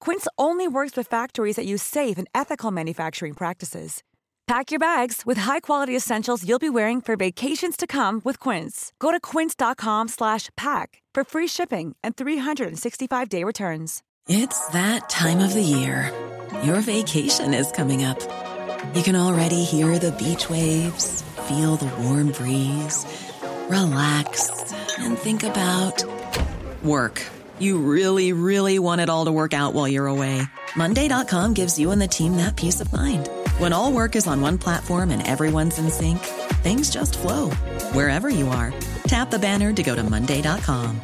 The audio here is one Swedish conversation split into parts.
Quince only works with factories that use safe and ethical manufacturing practices. Pack your bags with high-quality essentials you'll be wearing for vacations to come with Quince. Go to quince.com/pack for free shipping and 365-day returns. It's that time of the year. Your vacation is coming up. You can already hear the beach waves, feel the warm breeze, relax, and think about work. You really, really want it all to work out while you're away. Monday.com gives you and the team that peace of mind. When all work is on one platform and everyone's in sync, things just flow wherever you are. Tap the banner to go to Monday.com.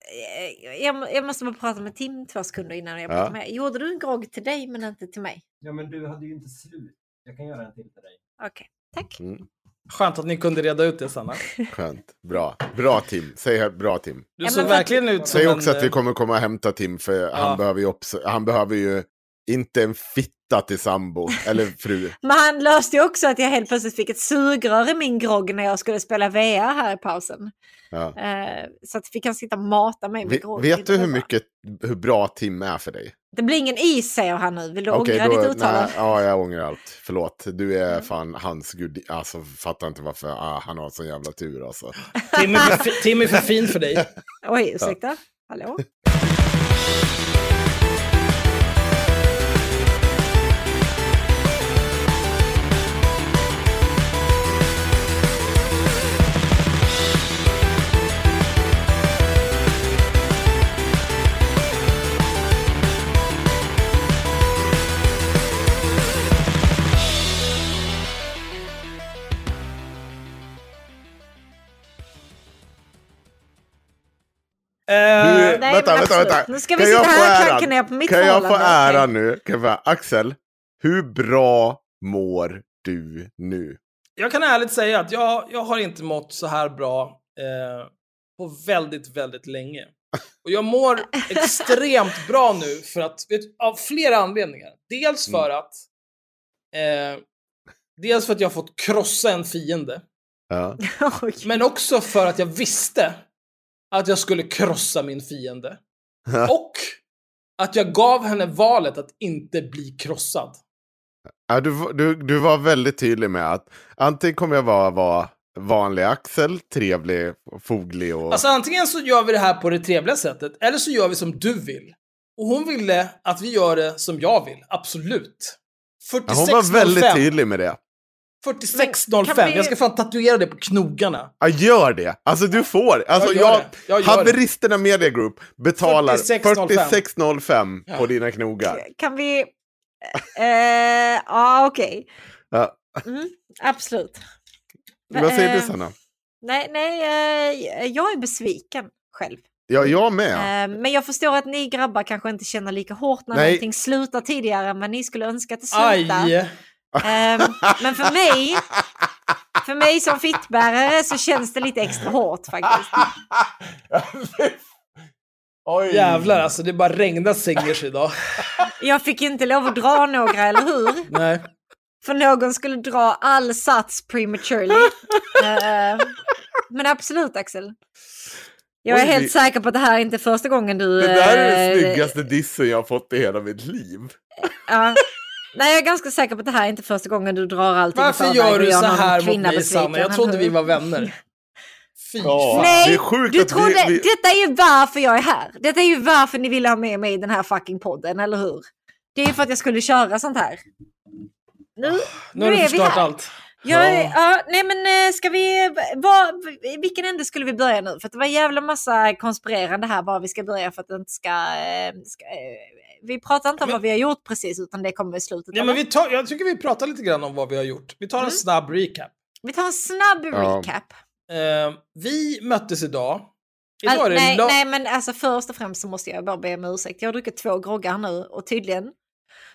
Eh, Jag, jag måste bara prata med Tim två sekunder innan jag pratar Ja. med Gjorde du en grogg till dig men inte till mig? Ja, men du hade ju inte slut. Jag kan göra en till till dig. Okej, tack. Mm, Skönt att ni kunde reda ut det, Sanna. skönt. Bra. Bra Tim. Säg här, bra Tim. Du Ja, såg verkligen ut som Säg också en... att vi kommer komma och hämta Tim för Ja. han, behöver ju också, han behöver ju inte en fitta till sambo eller fru. Men han löste ju också att jag helt plötsligt fick ett sugrör i min grogg när jag skulle spela VR här i pausen. Ja. Eh, så att fick han sitta och mata mig med grogg. Vet du hur mycket, hur bra Tim är för dig? Det blir ingen is säger han nu. Vill du Okej, ångra ditt uttal? nej, ja, jag ångrar allt. Förlåt. Du är fan hans gud. Alltså, fattar inte varför ah, han har sån jävla tur alltså. Tim är, för, Tim är för fin för dig. Oj, ursäkta? Hallå? Eh, Hur, nej, vänta, vänta, vänta. Nu ska vi Kan sitta här och klanka ner på mitt Kan jag få äran nu? Kan jag få, Axel, hur bra mår du nu? jag kan ärligt säga att jag, jag har inte mått så här bra eh, på väldigt, väldigt länge. Och jag mår extremt bra nu för att, vet, av flera anledningar. Dels för att eh, Dels för att jag har fått krossa en fiende. Ja. Men också för att jag visste att jag skulle krossa min fiende. Och att jag gav henne valet att inte bli krossad. Ja, du, du, du var väldigt tydlig med att antingen kommer jag vara, vara vanlig Axel, trevlig, foglig och... Alltså antingen så gör vi det här på det trevliga sättet, eller så gör vi som du vill. Och hon ville att vi gör det som jag vill, absolut. ja, hon var väldigt 46.05. tydlig med det. 46.05, Men kan vi- jag ska fan tatuera det på knogarna. Ja, gör det! Alltså du får. Alltså, Jag jag. Jag gör Haveristerna Media Group betalar 46.05. 46.05 på Ja. dina knogar. Kan vi... Eh, Ja, okej. Ja. Mm, absolut. Vad säger du Eh, Sanna? Nej, nej, eh, jag är besviken själv. Ja, jag med. Eh, Men jag förstår att ni grabbar kanske inte känner lika hårt när Nej. någonting slutar tidigare än vad ni skulle önska att det slutar. Aj! Ehm, men för mig, för mig som fittbärare så känns det lite extra hårt faktiskt. Oj. Jävlar alltså, det bara regnar singers idag. Jag fick inte lov att dra några, eller hur? Nej. För någon skulle dra all sats prematurely. Eh, men absolut Axel. Jag är Oj, helt vi- säker på att det här är inte första gången du... Det där är den eh, snyggaste dissen jag har fått i hela mitt liv. Ja. Nej, jag är ganska säker på att det här är inte första gången du drar allting i Varför gör och du så här mot mig Sanna? Jag trodde vi var vänner. Fy Ja. fan. Nej, det är sjukt du vi- trodde, vi- detta är ju varför jag är här. Detta är ju varför ni ville ha med mig i den här fucking podden, eller hur? Det är ju för att jag skulle köra sånt här. Nu, Nu har du är vi förstört här. allt. Ja, Ja. ja, nej men eh, ska vi, var, vilken ände skulle vi börja nu? För att det var en jävla massa konspirerande här var vi ska börja för att det inte ska, eh, ska eh, vi pratar inte om Men- vad vi har gjort precis utan det kommer i slutet. Ja, men vi tar, jag tycker vi pratar lite grann om vad vi har gjort. Vi tar en Mm. snabb recap. vi tar en snabb Ja. recap. Eh, vi möttes idag. Idag är All, det nej, nej, men alltså först och främst så måste jag bara be om ursäkt. Jag har druckit två groggar nu och tydligen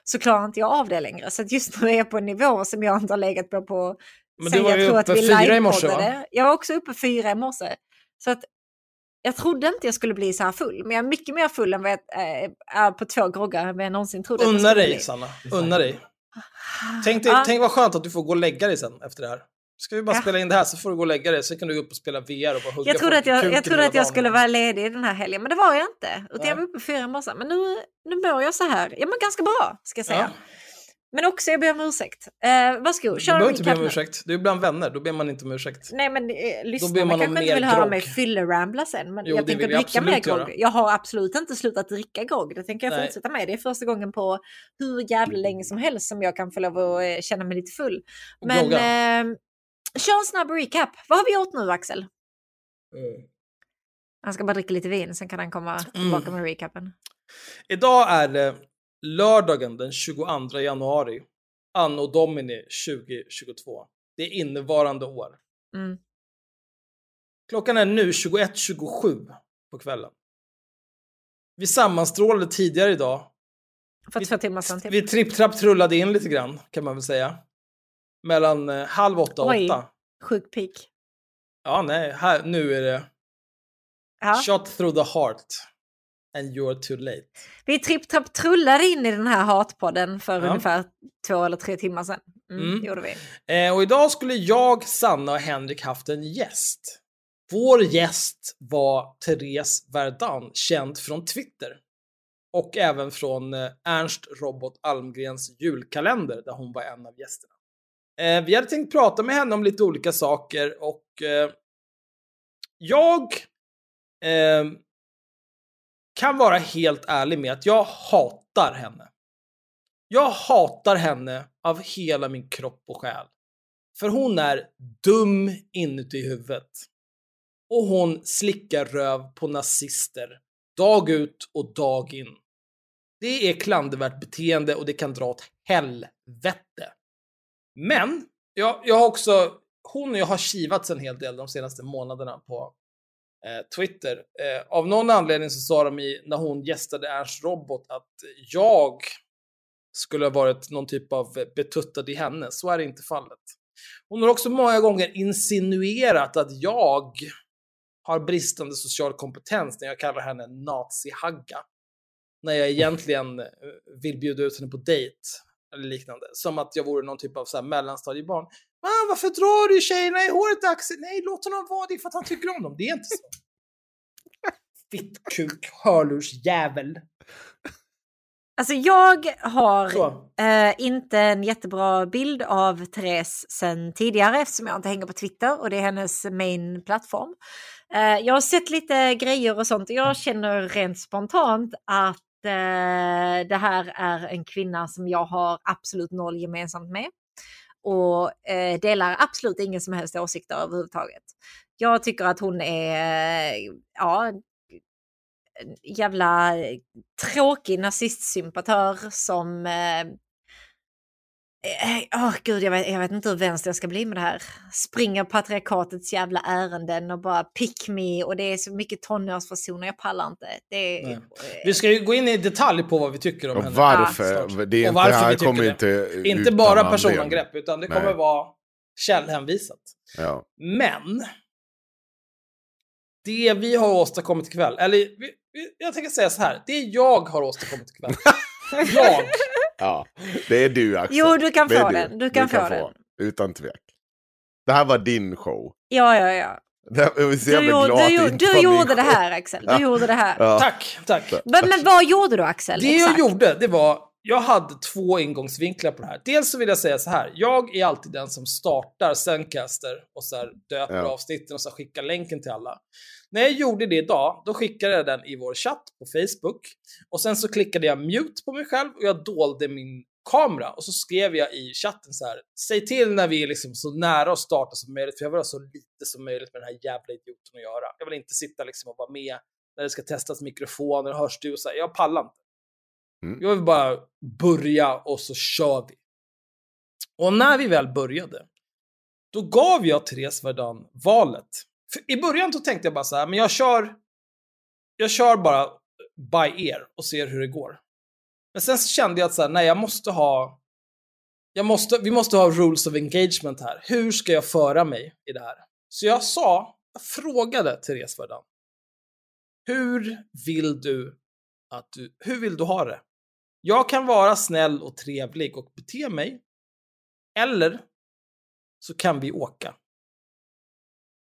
så klarar inte jag av det längre. Så att just nu är jag på en nivå som jag inte har legat på på Men sen du var jag ju tror uppe att vi fyra i morse, va? Jag var också uppe fyra i morse. Så att jag trodde inte jag skulle bli så här full, men jag är mycket mer full än vad jag äh, är på två groggar än vad jag någonsin trodde att jag Unna dig, bli. Sanna. Unna dig. Tänk, dig, Ja. tänk vad skönt att du får gå och lägga dig sen efter det här. Ska vi bara Ja. spela in det här så får du gå och lägga dig, sen kan du gå upp och spela VR och bara hugga Jag trodde att jag, jag, trodde att jag skulle vara ledig den här helgen, men det var jag inte. Utan Nej. jag var uppe fyra morse. Men nu, nu mår jag så här. Jag mår ganska bra, ska jag säga. Ja. Men också, jag ber om ursäkt. Eh, varsågod, Du kör en behöver inte be om ursäkt. Du är bland vänner, då ber man inte om ursäkt. Nej men eh, lyssnarna kanske inte vill höra grogg. mig fyllerambla sen. Men Jo, jag det tänker dricka mer grogg. göra. Jag har absolut inte slutat dricka grogg. Det tänker jag Nej. fortsätta med. Det är första gången på hur jävla länge som helst som jag kan få lov att eh, känna mig lite full. Men eh, kör en snabb recap. Vad har vi gjort nu Axel? Mm. Han ska bara dricka lite vin, sen kan han komma tillbaka med recapen. Idag är det lördagen den 22 januari, anno domini 2022. Det är innevarande år. Mm. Klockan är nu 21.27 på kvällen. Vi sammanstrålade tidigare idag. För Vi- två timmar sedan. Typ. Vi tripp-trapp trullade in lite grann, kan man väl säga. Mellan eh, halv åtta och Oj. åtta. Sjuk peak. Ja, nej, här, nu är det Ja. shot through the heart. And you're too late. Vi tripp trapp trullade in i den här hatpodden för Ja. ungefär två eller tre timmar sedan. Mm, Mm. gjorde vi. Eh, och idag skulle jag, Sanna och Henrik haft en gäst. Vår gäst var Therese Verdun, känd från Twitter. Och även från eh, Ernst Robot Almgrens julkalender, där hon var en av gästerna. Eh, vi hade tänkt prata med henne om lite olika saker och eh, jag eh, kan vara helt ärlig med att jag hatar henne. Jag hatar henne av hela min kropp och själ. För hon är dum inuti huvudet. Och hon slickar röv på nazister. Dag ut och dag in. Det är klandervärt beteende och det kan dra åt helvete. Men, jag, jag har också, hon och jag har kivats en hel del de senaste månaderna på Eh, Twitter. Eh, av någon anledning så sa de i, när hon gästade Ernst Robot att jag skulle ha varit någon typ av betuttad i henne. Så är det inte fallet. Hon har också många gånger insinuerat att jag har bristande social kompetens när jag kallar henne nazihagga. När jag egentligen eh, vill bjuda ut henne på dejt eller liknande. Som att jag vore någon typ av så här mellanstadiebarn. Ah, varför drar du tjejerna i håret Axel? Nej, låt honom vara det för att han tycker om dem. Det är inte så. Fittkuk, hörlursjävel. Alltså jag har eh, inte en jättebra bild av Therese sen tidigare eftersom jag inte hänger på Twitter och det är hennes main plattform. Eh, jag har sett lite grejer och sånt och jag känner rent spontant att eh, det här är en kvinna som jag har absolut noll gemensamt med och eh, delar absolut ingen som helst åsikter överhuvudtaget. Jag tycker att hon är, ja, en jävla tråkig nazistsympatör som... Eh, eh, åh gud, jag vet, jag vet inte hur vänster jag ska bli med det här. Springer patriarkatets jävla ärenden och bara pick me och det är så mycket tonårsfasoner, jag pallar inte. Det är, Nej. Vi ska ju gå in i detalj på vad vi tycker om Och henne. varför? det är Och inte, varför det här vi tycker kommer det. inte Inte bara personangrepp, utan det kommer Nej. vara källhänvisat. Ja. Men, det vi har åstadkommit ikväll, eller jag tänker säga så här, det jag har åstadkommit ikväll. jag, ja, det är du Axel. Jo, du kan Det få den. Du kan få den. Utan tvek. Det här var din show. Ja, ja, ja. Jag Du, du, du gjorde det här Axel, du Ja. gjorde det här. Ja. tack, tack. Men, men vad gjorde du Axel? Det jag Exakt. gjorde, det var jag hade två ingångsvinklar på det här. Dels så vill jag säga så här, jag är alltid den som startar Zencaster och så här döper Ja. avsnitten och så skickar länken till alla. När jag gjorde det idag, då skickade jag den i vår chatt på Facebook och sen så klickade jag mute på mig själv och jag dolde min kamera och så skrev jag i chatten så här, säg till när vi är liksom så nära att starta som möjligt, för jag vill ha så lite som möjligt med den här jävla idioten att göra. Jag vill inte sitta liksom och vara med när det ska testas mikrofoner, hörs du och så här, jag pallar inte. Mm. Jag vill bara börja och så kör vi. Och när vi väl började, då gav jag Therese Verdun valet. För I början då tänkte jag bara så här, men jag kör, jag kör bara by ear och ser hur det går. Men sen så kände jag att så här, nej, jag måste ha, jag måste, vi måste ha rules of engagement här. Hur ska jag föra mig i det här? Så jag sa, jag frågade Therese Verdun, hur vill du att du, hur vill du ha det? Jag kan vara snäll och trevlig och bete mig. Eller så kan vi åka.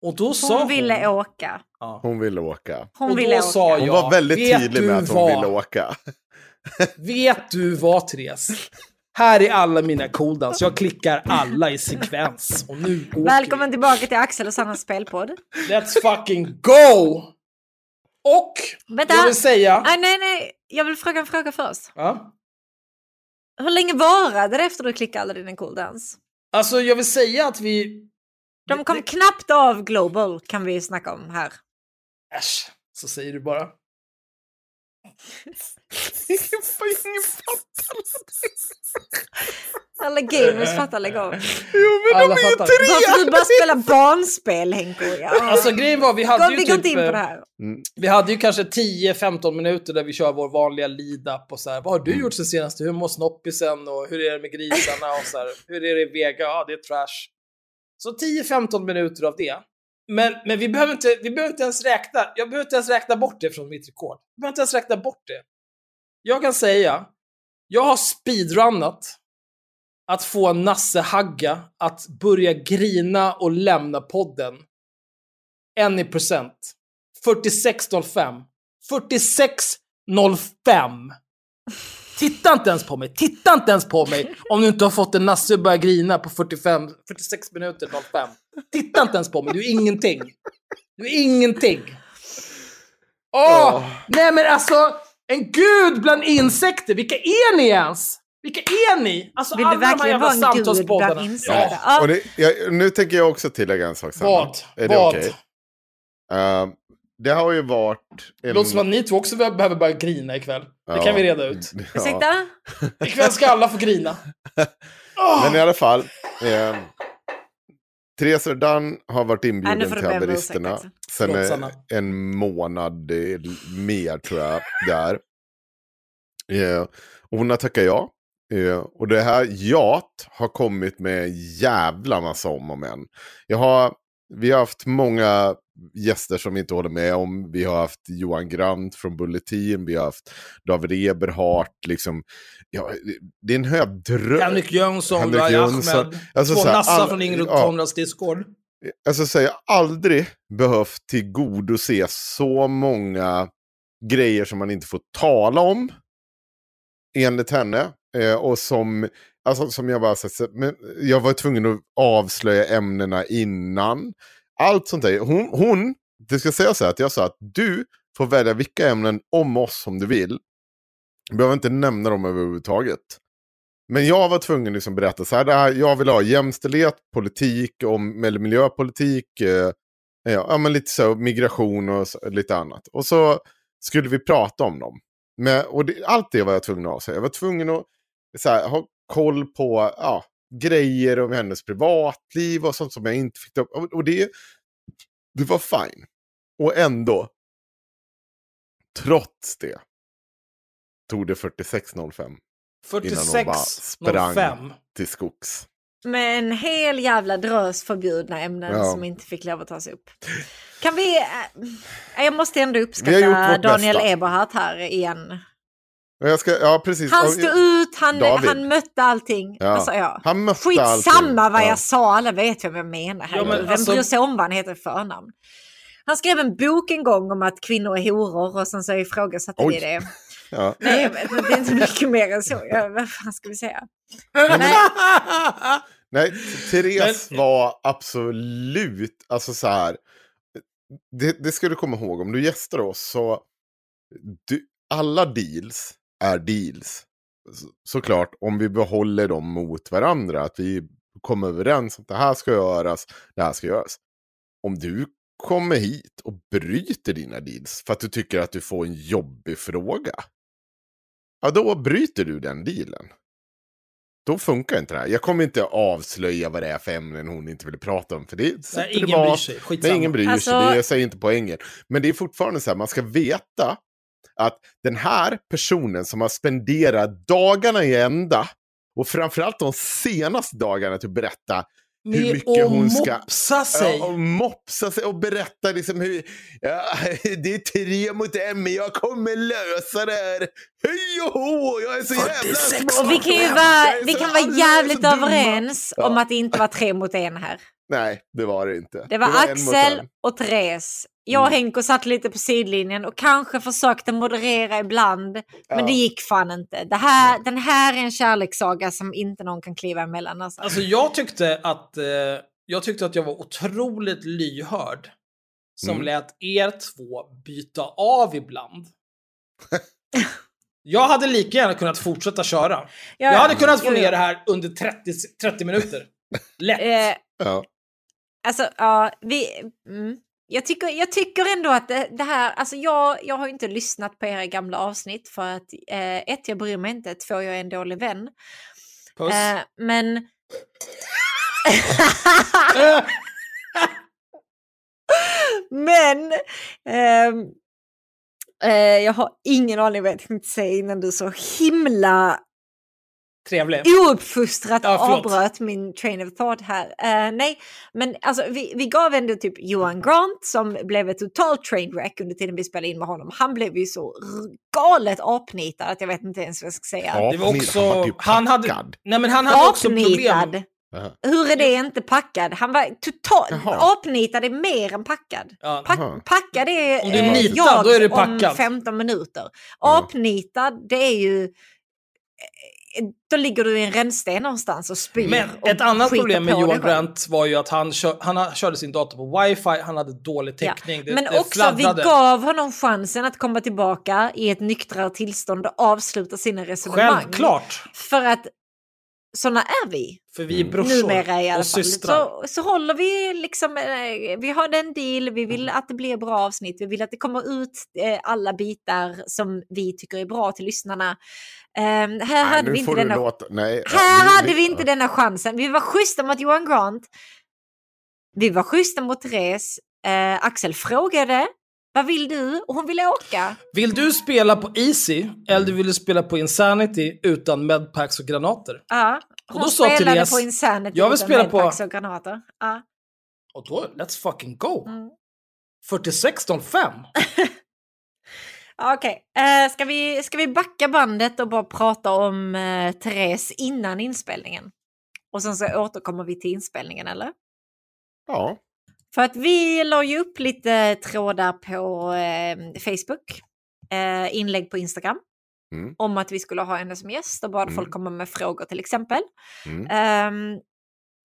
Och då sa Hon hon... ville åka. Ja. Hon ville åka. Hon och ville åka. sa Hon jag, var väldigt tydlig med att hon vad? ville åka. Vet du vad Therese? Här är alla mina cooldowns. Jag klickar alla i sekvens. Och nu åker Välkommen tillbaka till Axel och Sannas spelpodd. Let's fucking go! Och Vänta! jag vill säga... Nej, nej, nej. Jag vill fråga en fråga först. Ja, Hur länge varade det efter du klickade alla dina cooldowns? alltså jag vill säga att vi... De kom knappt av Global kan vi snacka om här. Äsch, så säger du bara. Alla gamers fattar lägg av. Alla fattar. Varför du bara spela barnspel Henko? Ja. Alltså grejen var, vi hade Gå- ju vi typ... in på eh, det här. Vi hade ju kanske 10-15 minuter där vi kör vår vanliga lead-up och så här. Vad har du gjort sen senast? Hur mår snoppisen och hur är det med grisarna och så här. Hur är det i Vega? Ja, det är trash. Så 10-15 minuter av det. Men, men vi, behöver inte, vi behöver inte ens räkna, jag behöver inte ens räkna bort det från mitt rekord. Jag behöver inte ens räkna bort det. Jag kan säga, jag har speedrunnat att få Nasse Hagga att börja grina och lämna podden. En i procent. 46.05. 46.05. Titta inte ens på mig, titta inte ens på mig om du inte har fått en Nasse att börja grina på 45, 46 minuter 05. Titta inte ens på mig, du är ingenting. Du är ingenting. Åh! Nej men alltså, en gud bland insekter, vilka är ni ens? Vilka är ni? Alltså Vill du alla de här verkligen jävla vara en gud samtalspoddarna. bland insekter? Ja. Ja. Och det, jag, nu tänker jag också tillägga en sak. Vad? Är det okej? Eh, det har ju varit... Det En... låter som att ni två också behöver börja grina ikväll. Det Ja. kan vi reda ut. Ja. Ursäkta? Ikväll ska alla få grina. Åh! Men i alla fall. Eh, Therese Dunn har varit inbjuden du till haveristerna. Sen Förlåt, eh, en månad eh, mer tror jag där. Eh, och hon har tackat ja. Eh, och det här jat har kommit med en jävla massa om och men. Jag har, vi har haft många gäster som inte håller med om. Vi har haft Johan Grant från Bulletin, vi har haft David Eberhardt. Liksom, ja, det är en hög dröm. Henrik Jönsson, Henrik Jönsson. Ahmed. Alltså, två nassar från Ingrid ja. Konrads Discord. Alltså så jag har aldrig behövt tillgodose så många grejer som man inte får tala om. Enligt henne. Eh, och som, alltså, som jag bara så, men jag var tvungen att avslöja ämnena innan. Allt sånt där. Hon, hon, det ska sägas så här att jag sa att du får välja vilka ämnen om oss som du vill. Du behöver inte nämna dem överhuvudtaget. Men jag var tvungen liksom berätta så här, det här, jag vill ha jämställdhet, politik, om, eller miljöpolitik, eh, ja, ja, men lite så, migration och så, lite annat. Och så skulle vi prata om dem. Men, och det, allt det var jag tvungen att avsäga. Jag var tvungen att så här, ha koll på ja, grejer om hennes privatliv och sånt som jag inte fick ta upp. Och, det, det var fine. Och ändå, trots det, tog det 46.05 innan hon bara sprang 46.05. till skogs. Med en hel jävla drös förbjudna ämnen Ja. som inte fick lov att tas upp. Kan vi... Äh, jag måste ändå uppskatta Daniel bästa. Eberhardt här igen. Ska, ja, precis. Han stod ut, han, David. han mötte allting. Ja. Alltså, ja. Han mötte Skitsamma allting. vad Ja. jag sa, alla vet vem jag menar. Ja, men Vem alltså- bryr sig om vad han heter i förnamn? Han skrev en bok en gång om att kvinnor är horor och sen så ifrågasatte vi det. Ja. Nej, men det är inte mycket mer än så. Ja, vad fan ska vi säga? Nej, Nej, Therese Men- var absolut, alltså så här. Det, det ska du komma ihåg, om du gästar oss så, du, alla deals är deals. Så, såklart, om vi behåller dem mot varandra, att vi kommer överens om att det här ska göras, det här ska göras. Om du kommer hit och bryter dina deals för att du tycker att du får en jobbig fråga, ja då bryter du den dealen då funkar inte det här. Jag kommer inte avslöja vad det är för ämnen hon inte vill prata om. För det sätter Nej, ingen bryr sig. Skitsamma. Nej, ingen bryr sig. Alltså- Det jag säger inte poängen. Men det är fortfarande så här, man ska veta att den här personen som har spenderat dagarna i ända och framförallt de senaste dagarna till att berätta hur mycket att hon ska- mopsa sig. Ja, och mopsa sig och berätta liksom hur ja, det är tre mot en men jag kommer lösa det här. Hej och hå, jag är så jävla 46 smart. Och vi kan ju vara, vi kan vara jävligt överens Ja. om att det inte var tre mot en här. Nej, det var det inte. Det var, en mot Axel och Therese. Jag och Mm. Henko satt lite på sidlinjen och kanske försökte moderera ibland. Men Ja. det gick fan inte. Det här, den här är en kärlekssaga som inte någon kan kliva emellan. Alltså. Alltså jag tyckte att, eh, jag tyckte att jag var otroligt lyhörd. Som Mm. lät er två byta av ibland. jag hade lika gärna kunnat fortsätta köra. Ja, Jag hade kunnat få ner det här under 30, 30 minuter. Lätt. Eh, Ja. Alltså, ja, vi... Mm. Jag, tycker, jag tycker ändå att det, det här... Alltså jag, jag har inte lyssnat på era gamla avsnitt för att eh, ett, jag bryr mig inte, två, jag är en dålig vän. Puss. Eh, men... men... ehm, eh, jag har ingen aning vad jag tänkte säga innan du så himla Trevlig. ouppfostrat Ja, förlåt. avbröt min train of thought här. Eh, nej, men alltså vi, vi gav ändå typ Johan Grant som blev ett totalt trainwreck under tiden vi spelade in med honom. Han blev ju så galet apnitad att jag vet inte ens vad jag ska säga. Ja. Det var också... han var typ Han hade, nej men han hade också Apnitad. problem. Jaha. Hur är det inte packad? Han var totalt... Apnitad är mer än packad. Ja. Jaha. packad är, Om du är eh, nitad, jag då är om packad. 15 minuter. Apnitad, det är ju... Då ligger du i en rännsten någonstans och spyr. Men och ett annat problem med Johan. Grant var ju att han, kör, han ha- körde sin dator på wifi, han hade dålig Ja. täckning, det, Men det också, vi fladdrade. gav honom chansen att komma tillbaka i ett nyktrare tillstånd och avsluta sina resonemang. Självklart! För att såna är vi. För vi är Mm. brorsor Numera i alla och fall. systrar. Så, så håller vi liksom, eh, vi har en deal, vi vill att det blir bra avsnitt, vi vill att det kommer ut eh, alla bitar som vi tycker är bra till lyssnarna. Eh, här Nej, hade nu vi inte denna, låta... Nej, här ja, hade vi inte denna chansen. Vi var schyssta mot Johan Grant. Vi var schyssta mot Therese. Eh, Axel frågade, vad vill du? Och hon ville åka. Vill du spela på Easy eller vill du spela på Insanity utan medpacks och granater? Ja, Och hon då sa spelade Therese, på Insanity "Jag vill utan spela på- medpacks och granater. Ja. Och då, let's fucking go! Mm. 46.05! Ja, Okej, eh, ska, vi, ska vi backa bandet och bara prata om eh, Therese innan inspelningen? Och sen så återkommer vi till inspelningen, eller? Ja. För att vi la ju upp lite trådar på eh, Facebook, eh, inlägg på Instagram, Mm. om att vi skulle ha henne som gäst och bad Mm. folk komma med frågor till exempel. Mm. Ehm,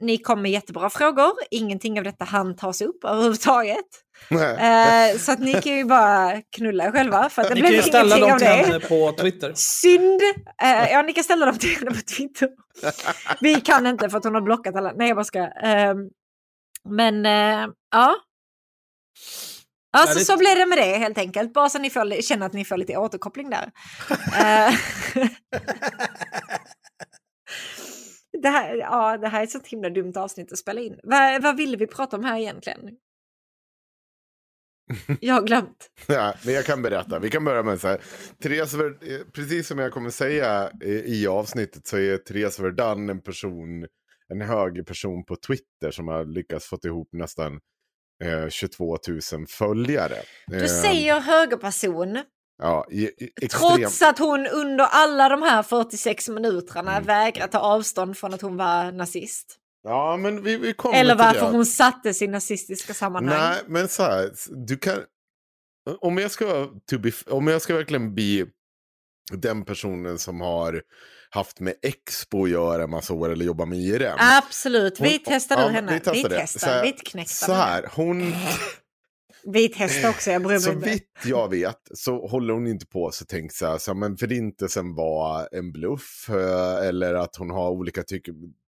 ni kom med jättebra frågor, ingenting av detta hann tas upp överhuvudtaget. Eh, så att ni kan ju bara knulla er själva för att det Ni kan blev ju ställa dem till henne på Twitter. Synd! Eh, ja, ni kan ställa dem till henne på Twitter. Vi kan inte för att hon har blockat alla. Nej, jag bara ska. Eh, men eh, ja. Alltså, det- så blev det med det helt enkelt. Bara så ni får, känner att ni får lite återkoppling där. Eh, det, här, ja, det här är ett sånt himla dumt avsnitt att spela in. Vad, vad ville vi prata om här egentligen? Jag har glömt. Ja, men jag kan berätta. Vi kan börja med så här. Therese, eh, precis som jag kommer säga eh, i avsnittet så är Therese Verdun en person, en hög person på Twitter som har lyckats få ihop nästan eh, 22 000 följare. Du Eh, säger högerperson. Ja, i, i, extrem... Trots att hon under alla de här 46 minuterna Mm. vägrar ta avstånd från att hon var nazist. Ja, men vi, vi kommer Eller varför hon sattes i nazistiska sammanhang. Nej, men så här, du kan... Om jag ska, to be, om jag ska verkligen bli den personen som har haft med Expo att göra en massa år eller jobbar med IRM. Absolut, vi Hon- testar ja, nu henne. Vi testar det. testar, här- vi knäcktar Så här, hon, Vi testar också, jag bryr mig så vitt jag vet så håller hon inte på så tänkt så här, så här, men förintelsen var en bluff eh, eller att hon har olika ty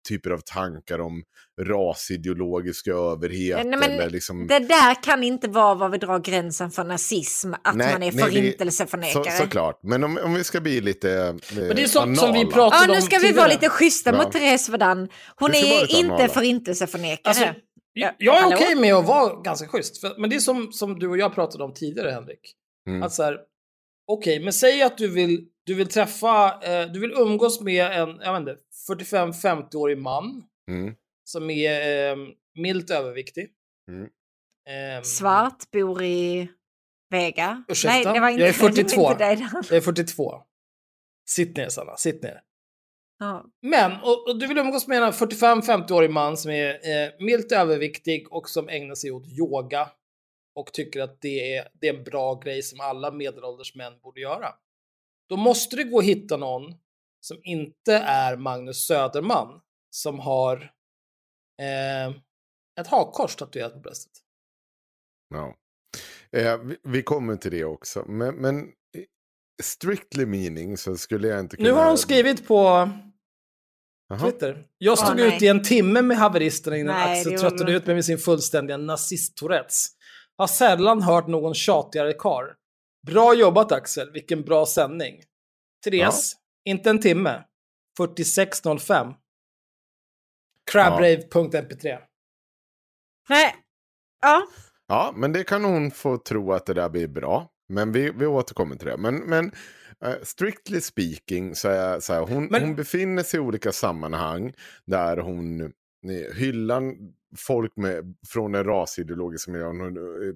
typer av tankar om rasideologisk överhet. Nej, men eller liksom... Det där kan inte vara var vi drar gränsen för nazism, att Nej, man är nej, förintelseförnekare. Så, såklart, men om, om vi ska bli lite eh, Men det är sånt som vi anala. pratar- Ja, nu de ska vi vara tidigare. lite schyssta Ja. mot Therese Verdun. Hon är inte anala. förintelseförnekare. Alltså, Ja, jag är okej med att vara ganska schysst. För, men det är som, som du och jag pratade om tidigare, Henrik. Mm. Att så här, okej, men säg att du vill, du vill träffa, eh, du vill umgås med en, jag vet inte, 45-50-årig man Mm. som är eh, milt överviktig. Mm. Ehm, Svart, bor i Vega. Ursäkta? Nej, det var inte, Jag är 42. Det var inte. Jag är 42. Sitt ner Sanna, sitt ner. Ja. Men, och, och du vill umgås med en 45-50-årig man som är eh, milt överviktig och som ägnar sig åt yoga och tycker att det är, det är en bra grej som alla medelålders män borde göra. Då måste det gå att hitta någon som inte är Magnus Söderman som har eh, ett hakkors tatuerat på bröstet. Ja. Eh, vi, vi kommer till det också, men, men strictly meaning så skulle jag inte kunna... Nu har hon skrivit på Jaha. Twitter. Jag stod Ah, ut i en timme med haveristerna innan Nej, Axel var- ut mig med sin fullständiga nazist-tourettes. Har sällan hört någon tjatigare kar. Bra jobbat Axel, vilken bra sändning. Therese, inte en timme. 46.05. Crabrave.mp3. Nej. Ja, Ja, men det kan hon få tro att det där blir bra. Men vi, vi återkommer till det. Men, men eh, strictly speaking så är så här, hon, Men- hon befinner sig i olika sammanhang där hon hyllar folk med, från en rasideologisk miljö. Hon eh,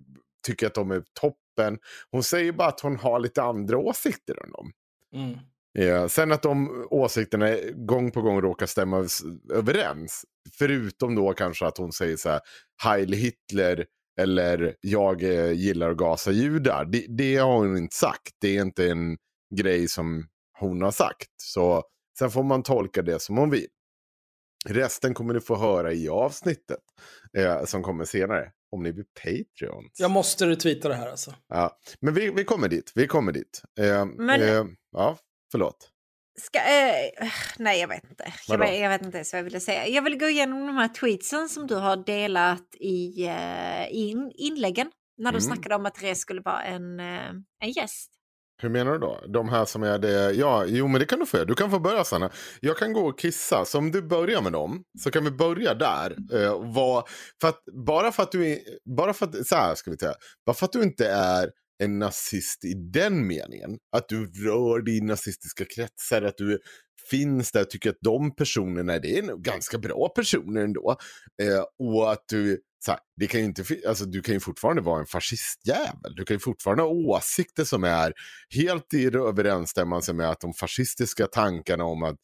tycker att de är toppen. Hon säger bara att hon har lite andra åsikter än dem. Mm. Ja, sen att de åsikterna gång på gång råkar stämma överens. Förutom då kanske att hon säger så här, Heil Hitler eller jag eh, gillar att gasa judar. Det, det har hon inte sagt. Det är inte en grej som hon har sagt. Så sen får man tolka det som hon vill. Resten kommer ni få höra i avsnittet eh, som kommer senare. Om ni blir Patreons. Jag måste retweeta det här alltså. Ja, men vi, vi kommer dit. Vi kommer dit. Eh, Men- eh, ja, förlåt. ska, eh, nej jag vet inte. Jag, vet- jag vet inte ens vad jag ville säga. Jag vill gå igenom de här tweetsen som du har delat i, eh, in, inläggen. När du Mm. snackade om att Therese skulle vara en, eh, en gäst. Hur menar du då? De här som är det? Ja, jo men det kan du få göra. Du kan få börja Sanna. Jag kan gå och kissa. Så om du börjar med dem så kan vi börja där. Eh, vad, för att, bara för att du bara för att, så här ska vi säga. Bara för att du inte är en nazist i den meningen. Att du rör dig i nazistiska kretsar. Att du finns där. och Tycker att de personerna, det är nog ganska bra personer ändå. Eh, och att du, så här, det kan ju inte, alltså, du kan ju fortfarande vara en fascistjävel. Du kan ju fortfarande ha åsikter som är helt i överensstämmelse med att de fascistiska tankarna om att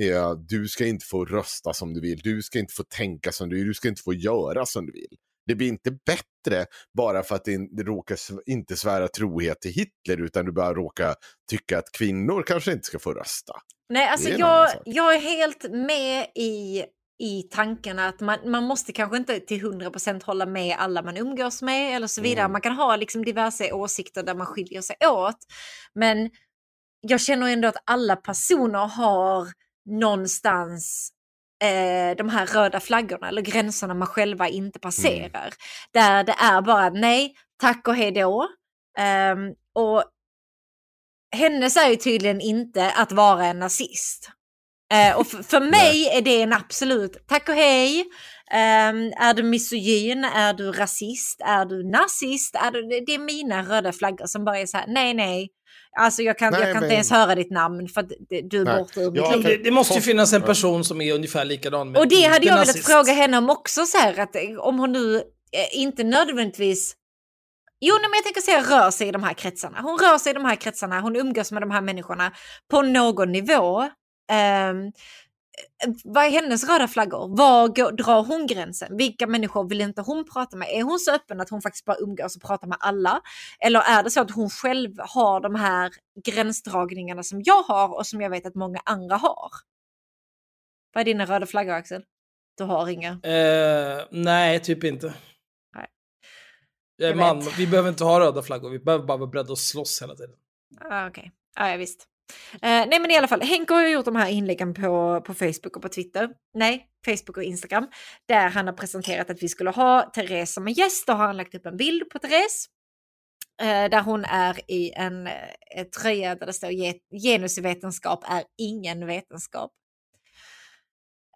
eh, du ska inte få rösta som du vill, du ska inte få tänka som du vill, du ska inte få göra som du vill. Det blir inte bättre bara för att det det råkar inte svära trohet till Hitler utan du bara råkar tycka att kvinnor kanske inte ska få rösta. Nej, alltså jag, jag är helt med i, i tanken att man, man måste kanske inte till 100% hålla med alla man umgås med eller så vidare. Mm. Man kan ha liksom diverse åsikter där man skiljer sig åt. Men jag känner ändå att alla personer har någonstans eh, de här röda flaggorna eller gränserna man själva inte passerar. Där det är bara nej, tack och hej då. Ehm, och hennes är ju tydligen inte att vara en nazist. Eh, och för, mig är det en absolut tack och hej. Ehm, är du misogyn? Är du rasist? Är du nazist? Är du, det det är mina röda flaggor som bara är så här, nej nej. Alltså jag kan, Nej, jag kan men- inte ens höra ditt namn för att du är Nej. borta ur mitt liv. Det, det måste ju finnas en person som är ungefär likadan. Men Och det hade jag velat fråga henne om också, så här, att eh, om hon nu eh, inte nödvändigtvis Jo, men jag tänker säga rör sig i de här kretsarna. Hon rör sig i de här kretsarna, hon umgås med de här människorna på någon nivå. Ehm, vad är hennes röda flaggor? Var går, drar hon gränsen? Vilka människor vill inte hon prata med? Är hon så öppen att hon faktiskt bara umgås och pratar med alla? Eller är det så att hon själv har de här gränsdragningarna som jag har och som jag vet att många andra har? Vad är dina röda flaggor Axel? Du har inga? Eh, nej, typ inte. Nej. Jag är Jag man, vet. vi behöver inte ha röda flaggor, vi behöver bara vara beredda att slåss hela tiden. Ah, Okej, ja, ja visst. Eh, nej men i alla fall, Henke har ju gjort de här inläggen på, på Facebook och på Twitter. Nej, Facebook och Instagram. Där han har presenterat att vi skulle ha Therese som en gäst. Då har han lagt upp en bild på Therese. Eh, där hon är i en eh, tröja där det står "Ge- genusvetenskap är ingen vetenskap.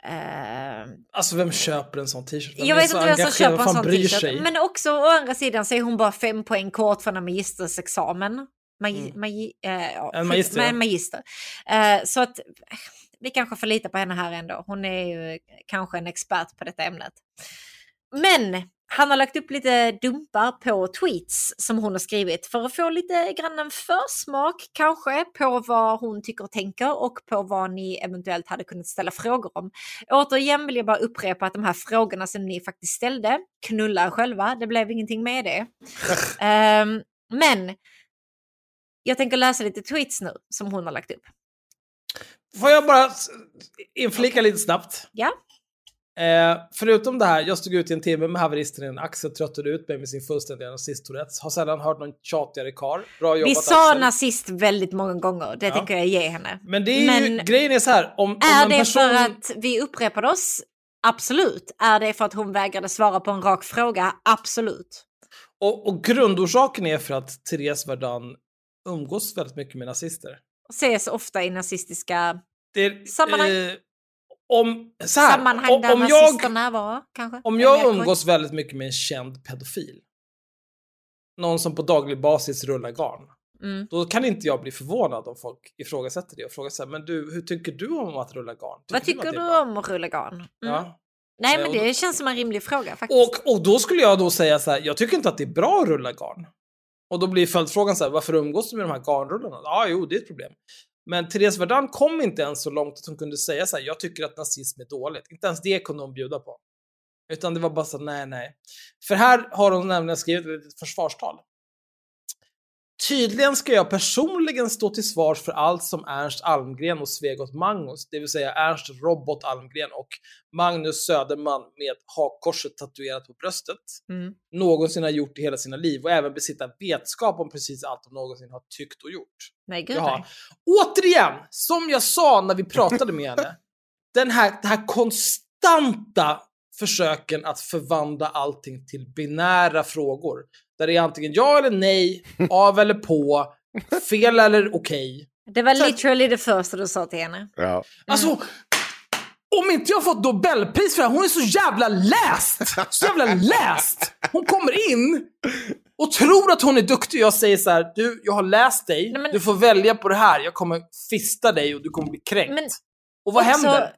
Eh, Alltså vem köper en sån t-shirt? Jag vet inte vem som köper en sån t-shirt. Men också å andra sidan så är hon bara fem poäng kort från en magistersexamen. Magi, Mm. magi, eh, ja, En magister, en magister. Eh, så att vi kanske får lita på henne här ändå. Hon är ju kanske en expert på detta ämnet. Men han har lagt upp lite dumpar på tweets som hon har skrivit för att få lite grann en försmak kanske på vad hon tycker och tänker och på vad ni eventuellt hade kunnat ställa frågor om. Återigen vill jag bara upprepa att de här frågorna som ni faktiskt ställde, knulla er själva, det blev ingenting med det. Ehm, men jag tänker läsa lite tweets nu som hon har lagt upp. Får jag bara inflika lite snabbt? Ja. Eh, förutom det här, jag stod ut i en timme med haveristen. Axel tröttade ut mig med sin fullständiga nazist-tourettes. Har sällan hört någon tjatigare karl. Bra jobbat Vi sa Axel. nazist väldigt många gånger, det Ja. tänker jag ge henne. Men det är ju, Men- grejen är så här, om, om Är en det person... för att vi upprepade oss? Absolut. Är det för att hon vägrade svara på en rak fråga? Absolut. Och, och grundorsaken är för att Therese Verdun umgås väldigt mycket med nazister. Ses ofta i nazistiska är, Sammanhang. Eh, om, så här, sammanhang om, där om nazister jag, närvarar kanske? om jag umgås väldigt mycket med en känd pedofil, någon som på daglig basis rullar garn, Mm. då kan inte jag bli förvånad om folk ifrågasätter det och frågar så här, men du, hur tycker du om att rulla garn? Vad tycker det är du bra?" om att rulla garn? Mm. Ja. Nej men och det då- känns som en rimlig fråga faktiskt. Och, och då skulle jag då säga så här, jag tycker inte att det är bra att rulla garn. Och då blir följdfrågan så här, varför umgås du med de här garnrullarna? Ja, jo, det är ett problem. Men Therese Verdun kom inte ens så långt att hon kunde säga så här, jag tycker att nazism är dåligt. Inte ens det kunde hon bjuda på. Utan det var bara så, nej, nej. För här har hon nämligen skrivit ett försvarstal. Tydligen ska jag personligen stå till svars för allt som Ernst Almgren och Svegot Magnus, det vill säga Ernst Robot Almgren och Magnus Söderman med hakkorset tatuerat på bröstet, Mm. någonsin har gjort i hela sina liv och även besitta vetskap om precis allt de någonsin har tyckt och gjort. Nej gud Jaha. nej. Återigen, som jag sa när vi pratade med henne, den här, det här konstanta försöken att förvandla allting till binära frågor. Där det är antingen ja eller nej, av eller på, fel eller okej. Det var Så- literally det första du sa till henne. Ja. Alltså, om inte jag fått Nobelpris för det här, hon är så jävla läst! Så jävla läst! Hon kommer in och tror att hon är duktig. Jag säger så här, du, jag har läst dig, Nej, men- du får välja på det här. Jag kommer fista dig och du kommer bli kränkt. Men och vad också, händer?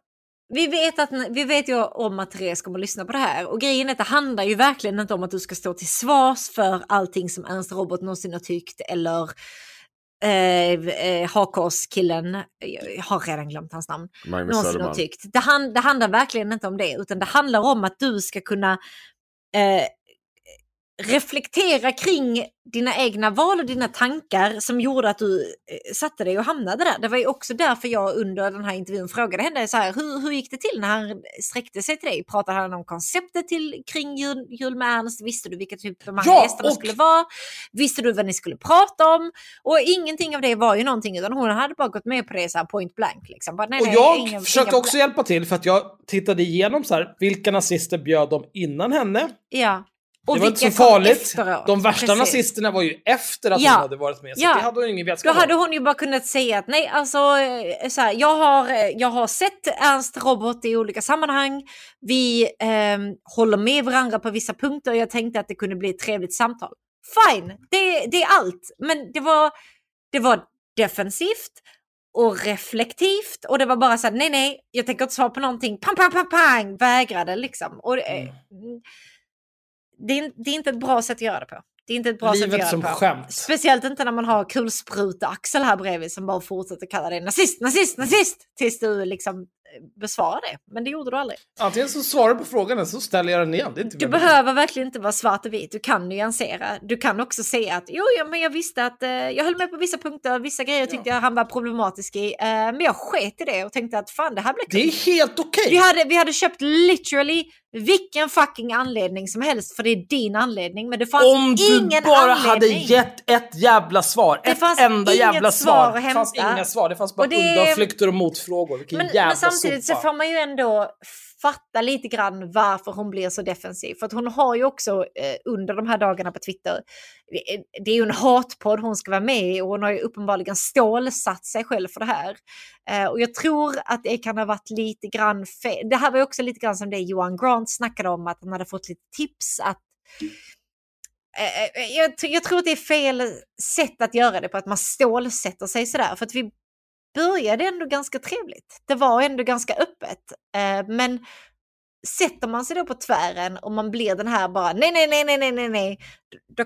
Vi vet, att, vi vet ju om att Therese kommer att lyssna på det här och grejen är att det handlar ju verkligen inte om att du ska stå till svars för allting som Ernst Robot någonsin har tyckt eller eh, eh, Hakås-killen, jag har redan glömt hans namn, Magnus någonsin har Söderman. tyckt. Det, han, det handlar verkligen inte om det utan det handlar om att du ska kunna eh, reflektera kring dina egna val och dina tankar som gjorde att du eh, satte dig och hamnade där. Det var ju också därför jag under den här intervjun frågade henne så här, hur, hur gick det till när han sträckte sig till dig? Pratade han om konceptet till, kring jul, jul med Ernst? Visste du vilka typ de här Ja, gästerna och- skulle vara? Visste du vad ni skulle prata om? Och ingenting av det var ju någonting utan hon hade bara gått med på det så här point blank. Liksom. Bara, nej, Och nej, jag inga- försökte inga- också hjälpa till för att jag tittade igenom så här, vilka nazister bjöd de innan henne? Ja. Och det var inte så farligt. efteråt. De värsta Precis. nazisterna var ju efter att Ja. hon hade varit med, så Ja. det hade hon ingen Då vetskap hade om. hon ju bara kunnat säga att nej, alltså eh, så här, jag, har, eh, jag har sett Ernst Robot i olika sammanhang. Vi ehm, håller med varandra på vissa punkter och jag tänkte att det kunde bli ett trevligt samtal. Fine, det, det är allt. Men det var, det var defensivt och reflektivt och det var bara så här, nej, nej, jag tänker inte svara på någonting. Pang, pang, pang, pang, vägrade liksom. Och, eh, Mm. Det, är, det är inte ett bra sätt att göra det på. Det är inte ett bra sätt att Livet göra som på. skämt. Speciellt inte när man har kulspruta-Axel här bredvid som bara fortsätter kalla dig nazist, nazist, nazist tills du liksom besvara det. Men det gjorde du aldrig. Antingen så svarar du på frågan eller så ställer jag den igen. Du väldigt- behöver verkligen inte vara svart och vit, du kan nyansera. Du kan också säga att jo, ja, men jag visste att eh, jag höll med på vissa punkter, vissa grejer tyckte jag han var problematisk i. Eh, men jag sket i det och tänkte att fan det här blir Det är helt okej. vi hade, vi hade köpt literally vilken fucking anledning som helst för det är din anledning. Men det fanns Om du ingen bara anledning. hade gett ett jävla svar. Det ett enda jävla svar svar. Det fanns inga svar. Det fanns bara det- undanflykter och motfrågor. Vilken Men, jävla men samtidigt så får man ju ändå fatta lite grann varför hon blir så defensiv. För att hon har ju också eh, under de här dagarna på Twitter, det är- det är ju en hatpodd hon ska vara med i och hon har ju uppenbarligen stålsatt sig själv för det här. Eh, och jag tror att det kan ha varit lite grann fel. Det här var ju också lite grann som det Johan Grant snackade om, att han hade fått lite tips att Eh, eh, jag, jag tror att det är fel sätt att göra det på, att man stålsätter sig sådär. För att vi började ändå ganska trevligt. Det var ändå ganska öppet. Eh, men sätter man sig då på tvären och man blir den här bara nej, nej, nej, nej, nej, nej, nej. Då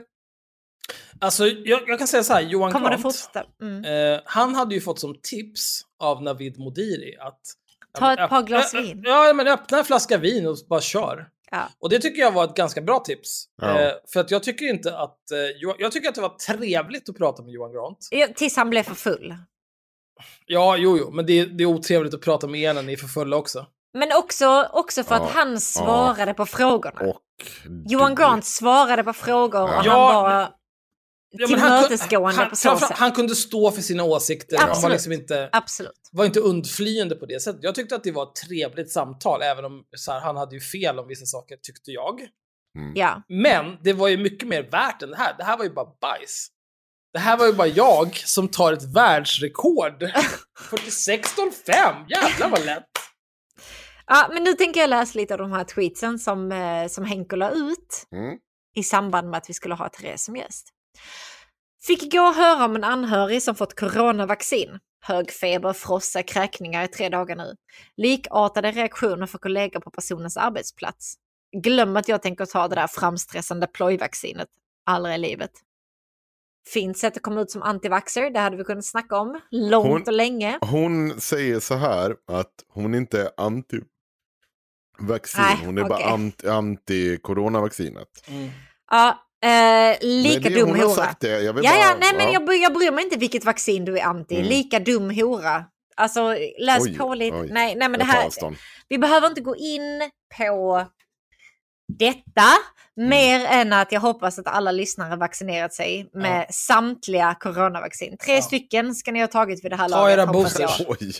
Alltså, jag, jag kan säga så här, Johan kommer det Grant. fortsätta. Mm. Eh, han hade ju fått som tips av Navid Modiri att... Ta ett par glas vin. Ja, men öppna en flaska vin och bara kör. Ja. Och det tycker jag var ett ganska bra tips. Ja. Eh, för att jag tycker inte att... Eh, jag tycker att det var trevligt att prata med Johan Grant. Ja, Tills han blev för full. Ja, jo, jo, men det, det är otrevligt att prata med er när ni är för fulla också. Men också, också för Ja, att han svarade på frågorna. Och Johan Grant svarade på frågor och Ja, han var Ja, tillmötesgående han, på så sätt. han kunde stå för sina åsikter. Han var Absolut. liksom inte, Absolut. var inte undflyende på det sättet. Jag tyckte att det var ett trevligt samtal, även om så här, han hade ju fel om vissa saker, tyckte jag. Ja. Men det var ju mycket mer värt än det här. Det här var ju bara bajs. Det här var ju bara jag som tar ett världsrekord. 46.05, jävlar vad lätt. ja, men nu tänker jag läsa lite av de här tweetsen som, eh, som Henko la ut. Mm. i samband med att vi skulle ha Therese som gäst. Fick igår höra om en anhörig som fått coronavaccin. Hög feber, frossa, kräkningar i tre dagar nu. Likartade reaktioner för kollegor på personens arbetsplats. Glöm att jag tänker ta det där framstressande plojvaccinet. Aldrig i livet. Fint sätt att komma ut som antivaxxer, det hade vi kunnat snacka om långt Hon- och länge. Hon säger så här att hon inte är anti-vaccin. Nej, hon är bara okej. anti- anti-coronavaccinet. Ja, eh, lika Men det- dum hon har hora. sagt det. Jag vill Ja, bara, ja, nej, men ja. jag, jag bryr mig inte vilket vaccin du är anti. Mm. Lika dum hora. Alltså, läs Oj, på lite. oj. Nej, nej, men det här, vi behöver inte gå in på detta Mm. mer än att jag hoppas att alla lyssnare vaccinerat sig med samtliga coronavaccin. Tre Ja. stycken ska ni ha tagit vid det här Ta laget. era hoppas boosters. jag. Oj.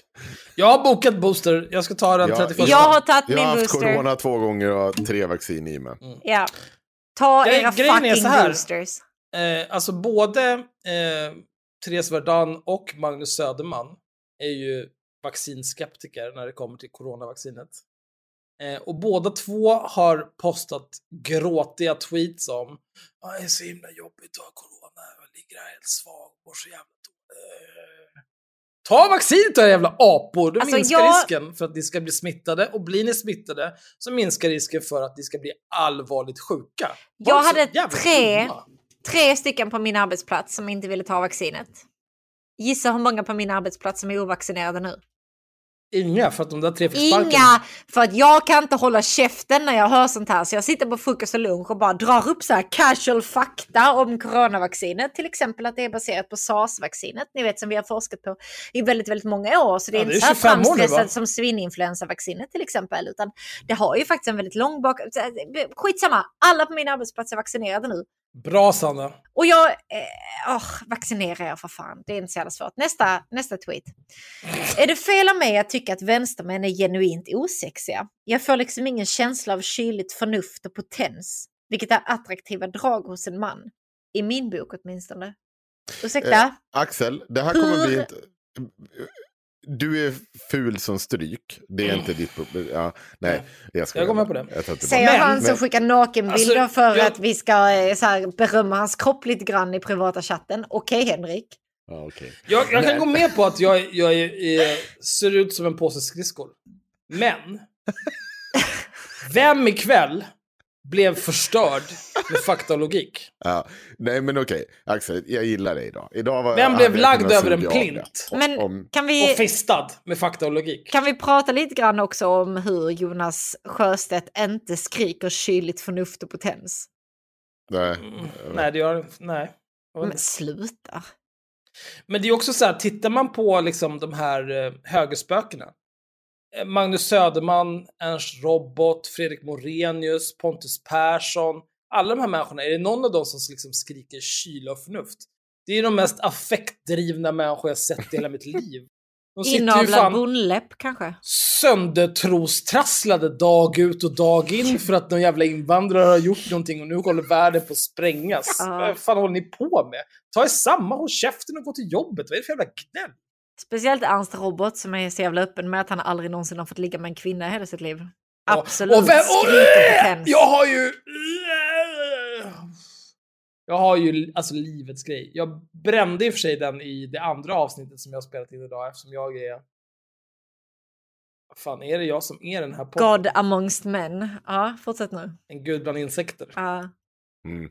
Jag har bokat booster, jag ska ta den Ja, 31. Jag har tagit Jag har min haft booster. corona två gånger och har tre vaccin i mig. Ja. Ta Grej- era fucking så här. boosters. Eh, alltså både eh, Therese Verdun och Magnus Söderman är ju vaccinskeptiker när det kommer till coronavaccinet. Eh, och båda två har postat gråtiga tweets om "Ah, det är så himla jobbigt att ha corona, jag ligger här helt svag, mår så jävla dåligt. Eh, Ta vaccinet era jävla apor! Då Alltså, minskar jag- risken för att ni ska bli smittade och blir ni smittade så minskar risken för att ni ska bli allvarligt sjuka. Jag Var så hade tre- dumma. Tre stycken på min arbetsplats som inte ville ta vaccinet. Gissa hur många på min arbetsplats som är ovaccinerade nu? Inga, för att de där tre fick sparken. Inga! För att jag kan inte hålla käften när jag hör sånt här. Så jag sitter på frukost och lunch och bara drar upp så här casual fakta om coronavaccinet. Till exempel att det är baserat på SARS-vaccinet. Ni vet som vi har forskat på i väldigt, väldigt många år. Så det är Ja, inte så här 25 år nu, va? framstressat som svininfluensavaccinet till exempel. Utan det har ju faktiskt en väldigt lång bak... Skitsamma, alla på min arbetsplats är vaccinerade nu. Bra Sanna. Och jag... Eh, oh, vaccinera er för fan. Det är inte så jävla svårt. Nästa, nästa tweet. Är det fel av mig att tycka att vänstermän är genuint osexiga? Jag får liksom ingen känsla av kyligt förnuft och potens, vilket är attraktiva drag hos en man. I min bok åtminstone. Ursäkta? Eh, Axel, det här kommer Hur- bli inte... Du är ful som stryk. Det är inte ditt problem. Ja, nej, jag ska Jag går med på det. Säger men- han som men- skickar nakenbilder Alltså, för jag- att vi ska eh, så här, berömma hans kropp lite grann i privata chatten. Okej Henrik. Ja, okej. Jag, jag kan gå med på att jag, jag är, är, ser ut som en påse skridskor. Men, vem ikväll blev förstörd med fakta och logik. Ja. Nej men okej, Axel, jag gillar dig idag. idag var, Vem blev lagd över en plint? Men Om, kan Och vi, fistad med fakta och logik. kan vi prata lite grann också om hur Jonas Sjöstedt inte skriker kyligt förnuft och potens? nej. Mm. Nej, det gör Nej. Men sluta. Men det är också så här, tittar man på liksom de här eh, högerspökena. Eh, Magnus Söderman, Ernst Robot, Fredrik Morenius, Pontus Persson. Alla de här människorna, är det någon av dem som liksom skriker kyla och förnuft? Det är de mest affektdrivna människor jag sett i hela mitt liv. De Inavlad fan bonläpp kanske? söndertrostrasslade dag ut och dag in för att någon jävla invandrare har gjort någonting och nu håller världen på att sprängas. Ja. Vad fan håller ni på med? Ta er samman, håll käften och gå till jobbet. Vad är det för jävla gnäll? Speciellt Ernst Robot som är så jävla öppen med att han aldrig någonsin har fått ligga med en kvinna i hela sitt liv. Absolut Och vem- och- potens. Jag har ju... Jag har ju alltså livets grej. Jag brände i och för sig den i det andra avsnittet som jag har spelat in idag eftersom jag är... Vad fan, är det jag som är den här podden? God amongst men. Ja, fortsätt nu. En gud bland insekter. Ja. Mm.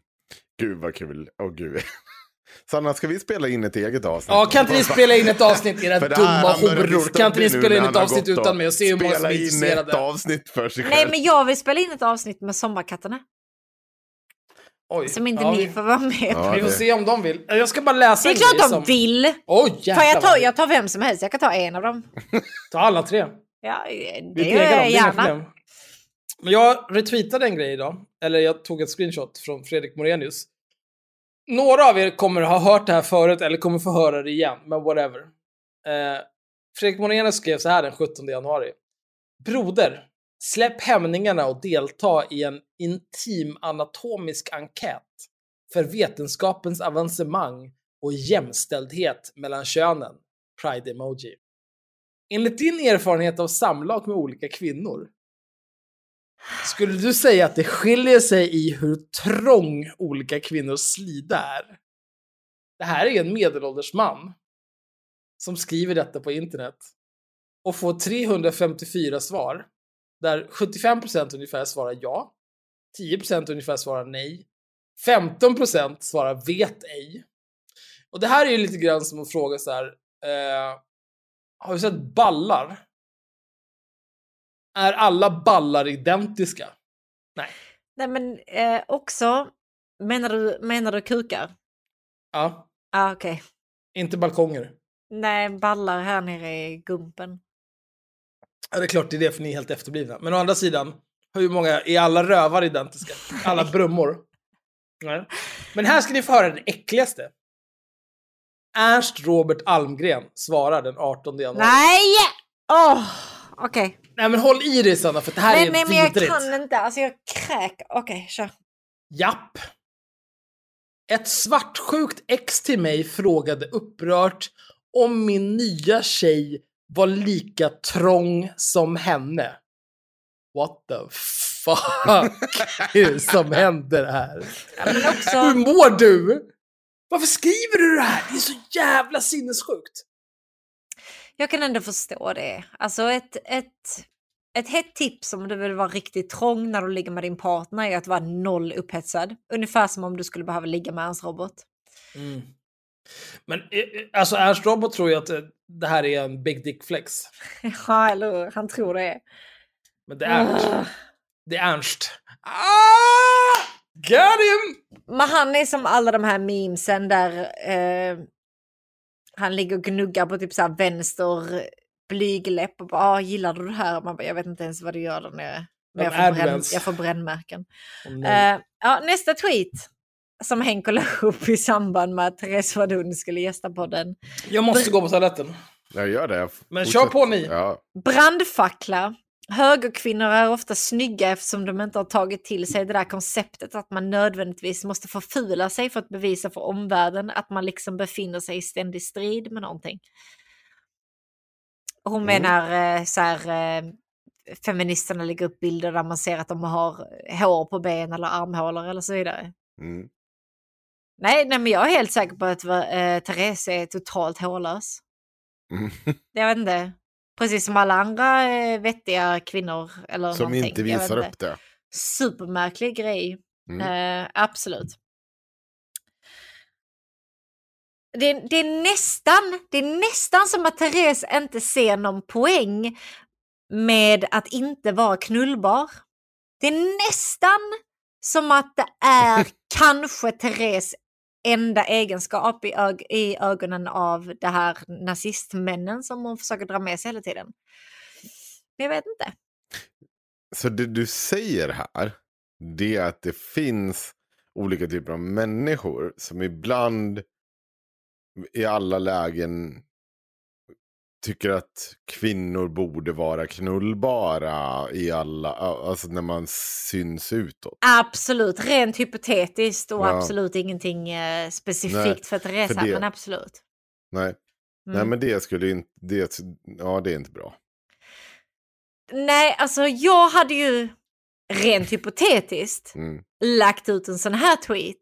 Gud vad kul. Åh gud. Sanna, ska vi spela in ett eget avsnitt? Ja, kan inte ni spela in ett avsnitt, era dumma horor? Kan inte ni spela in ett avsnitt utan mig och se hur många som Spela är in ett intresserade? avsnitt för sig Nej, själv. men jag vill spela in ett avsnitt med Sommarkatterna. Oj. Som inte ja, ni får vara med Ja, vi får se om de vill. Jag ska bara läsa Det är klart de som... vill! Oj, jävlar jag, vad ta, vi- jag tar vem som helst, jag kan ta en av dem. Ta alla tre. Ja, det gör jag gärna. Men jag retweetade en grej idag. Eller jag tog ett screenshot från Fredrik Morenius. Några av er kommer ha hört det här förut eller kommer få höra det igen, men whatever. Eh, Fredrik Morenius skrev så här den 17 januari. Broder, släpp hämningarna och delta i en intim anatomisk enkät för vetenskapens avancemang och jämställdhet mellan könen. Pride-emoji. Enligt din erfarenhet av samlag med olika kvinnor, skulle du säga att det skiljer sig i hur trång olika kvinnors slida är? Det här är en medelålders man som skriver detta på internet och får 354 svar, där 75% ungefär svarar ja, 10% ungefär svarar nej, 15% svarar vet ej. Och det här är ju lite grann som att fråga så här, eh, har du sett ballar? Är alla ballar identiska? Nej. Nej men eh, också, menar du, menar du kukar? Ja, Ja ah, okej. inte balkonger. Nej, ballar här nere i gumpen. Ja, det är klart det är det för ni är helt efterblivna. Men å andra sidan, hur många, är alla rövar identiska? Alla brummor? Nej. Men här ska ni få höra den äckligaste. Ernst Robert Almgren svarar den 18 januari. Nej! Åh, okej. Nej men håll i dig Sanna, för det här Nej, är nej, men jag vidrigt. kan inte. Alltså jag kräker. Okej, kör. Japp. Ett svartsjukt ex till mig frågade upprört om min nya tjej var lika trång som henne. What the fuck som händer här? Hur också, mår du? Varför skriver du det här? Det är så jävla sinnessjukt. Jag kan ändå förstå det. Alltså ett, ett, ett hett tips om du vill vara riktigt trång när du ligger med din partner är att vara noll upphetsad. Ungefär som om du skulle behöva ligga med hans robot. Men eh, eh, alltså Ernst Robot tror ju att eh, det här är en big dick flex. Ja, eller? Han tror det. Men det är Ernst. Ah. Det är Ernst. Ah! Got him! Men han är som alla de här memesen där eh, han ligger och gnuggar på typ så här vänster blygläpp och bara ah, gillar du det här? Och Man bara, jag vet inte ens vad du gör där nere. Men jag får, bränn, jag får brännmärken. Eh, ja, nästa tweet som Henke la upp i samband med att Therese Wadun skulle gästa podden. Jag måste gå på toaletten. Jag gör det. Men Fortsätt. kör på ni. Ja. Brandfackla. Högerkvinnor är ofta snygga eftersom de inte har tagit till sig det där konceptet att man nödvändigtvis måste förfula sig för att bevisa för omvärlden att man liksom befinner sig i ständig strid med någonting. Hon Mm. menar eh, så här, eh, feministerna lägger upp bilder där man ser att de har hår på ben eller armhålor eller så vidare. Mm. Nej, nej men jag är helt säker på att eh, Therese är totalt hårlös. Mm. Jag vet inte. Precis som alla andra eh, vettiga kvinnor eller Som någonting. inte visar upp det. Supermärklig grej. Mm. Eh, absolut. Det, det, är nästan, det är nästan som att Therese inte ser någon poäng med att inte vara knullbar. Det är nästan som att det är kanske Therese enda egenskap i, ög i ögonen av det här nazistmännen som hon försöker dra med sig hela tiden. Men jag vet inte. Så det du säger här, det är att det finns olika typer av människor som ibland i alla lägen tycker att kvinnor borde vara knullbara i alla, alltså när man syns utåt. Absolut, rent hypotetiskt och Ja. absolut ingenting eh, specifikt Nej, för Therese, för det- men absolut. Nej, nej Mm. men det skulle inte, det, ja det är inte bra. Nej, alltså jag hade ju rent hypotetiskt Mm. lagt ut en sån här tweet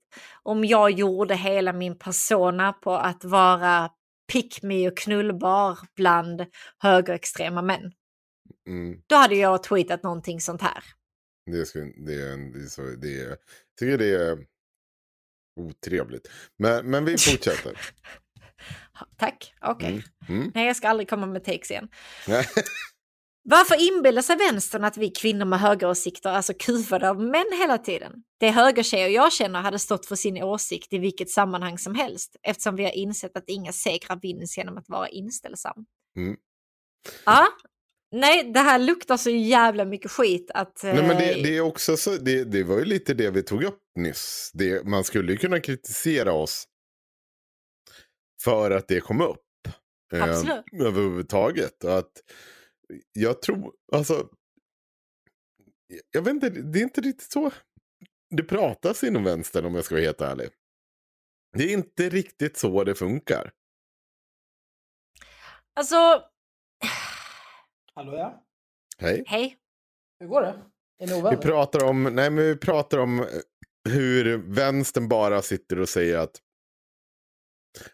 om jag gjorde hela min persona på att vara pick me och knullbar bland högerextrema män. Mm. Då hade jag tweetat någonting sånt här. Det, skulle, det, det, det jag tycker det är otrevligt. Men, men vi fortsätter. Tack, okej. Mm. Mm. Nej, jag ska aldrig komma med takes igen. Varför inbillar sig vänstern att vi kvinnor med högeråsikter är så kuvade av män hela tiden? De högertjejer jag känner hade stått för sin åsikt i vilket sammanhang som helst eftersom vi har insett att inga segrar vinns genom att vara inställsam. Mm. Ja, nej, det här luktar så jävla mycket skit att... Nej, men det, eh, det är också så, det, det var ju lite det vi tog upp nyss. Det, man skulle ju kunna kritisera oss för att det kom upp. eh, Absolut. överhuvudtaget. Och Att jag tror, alltså. Jag vet inte, det är inte riktigt så det pratas inom vänstern om jag ska vara helt ärlig. Det är inte riktigt så det funkar. Alltså, Hallå ja? Hej. hej. Hur går det? Är ni Vi ovänner? pratar om, nej men vi pratar om eh, hur vänstern bara sitter och säger att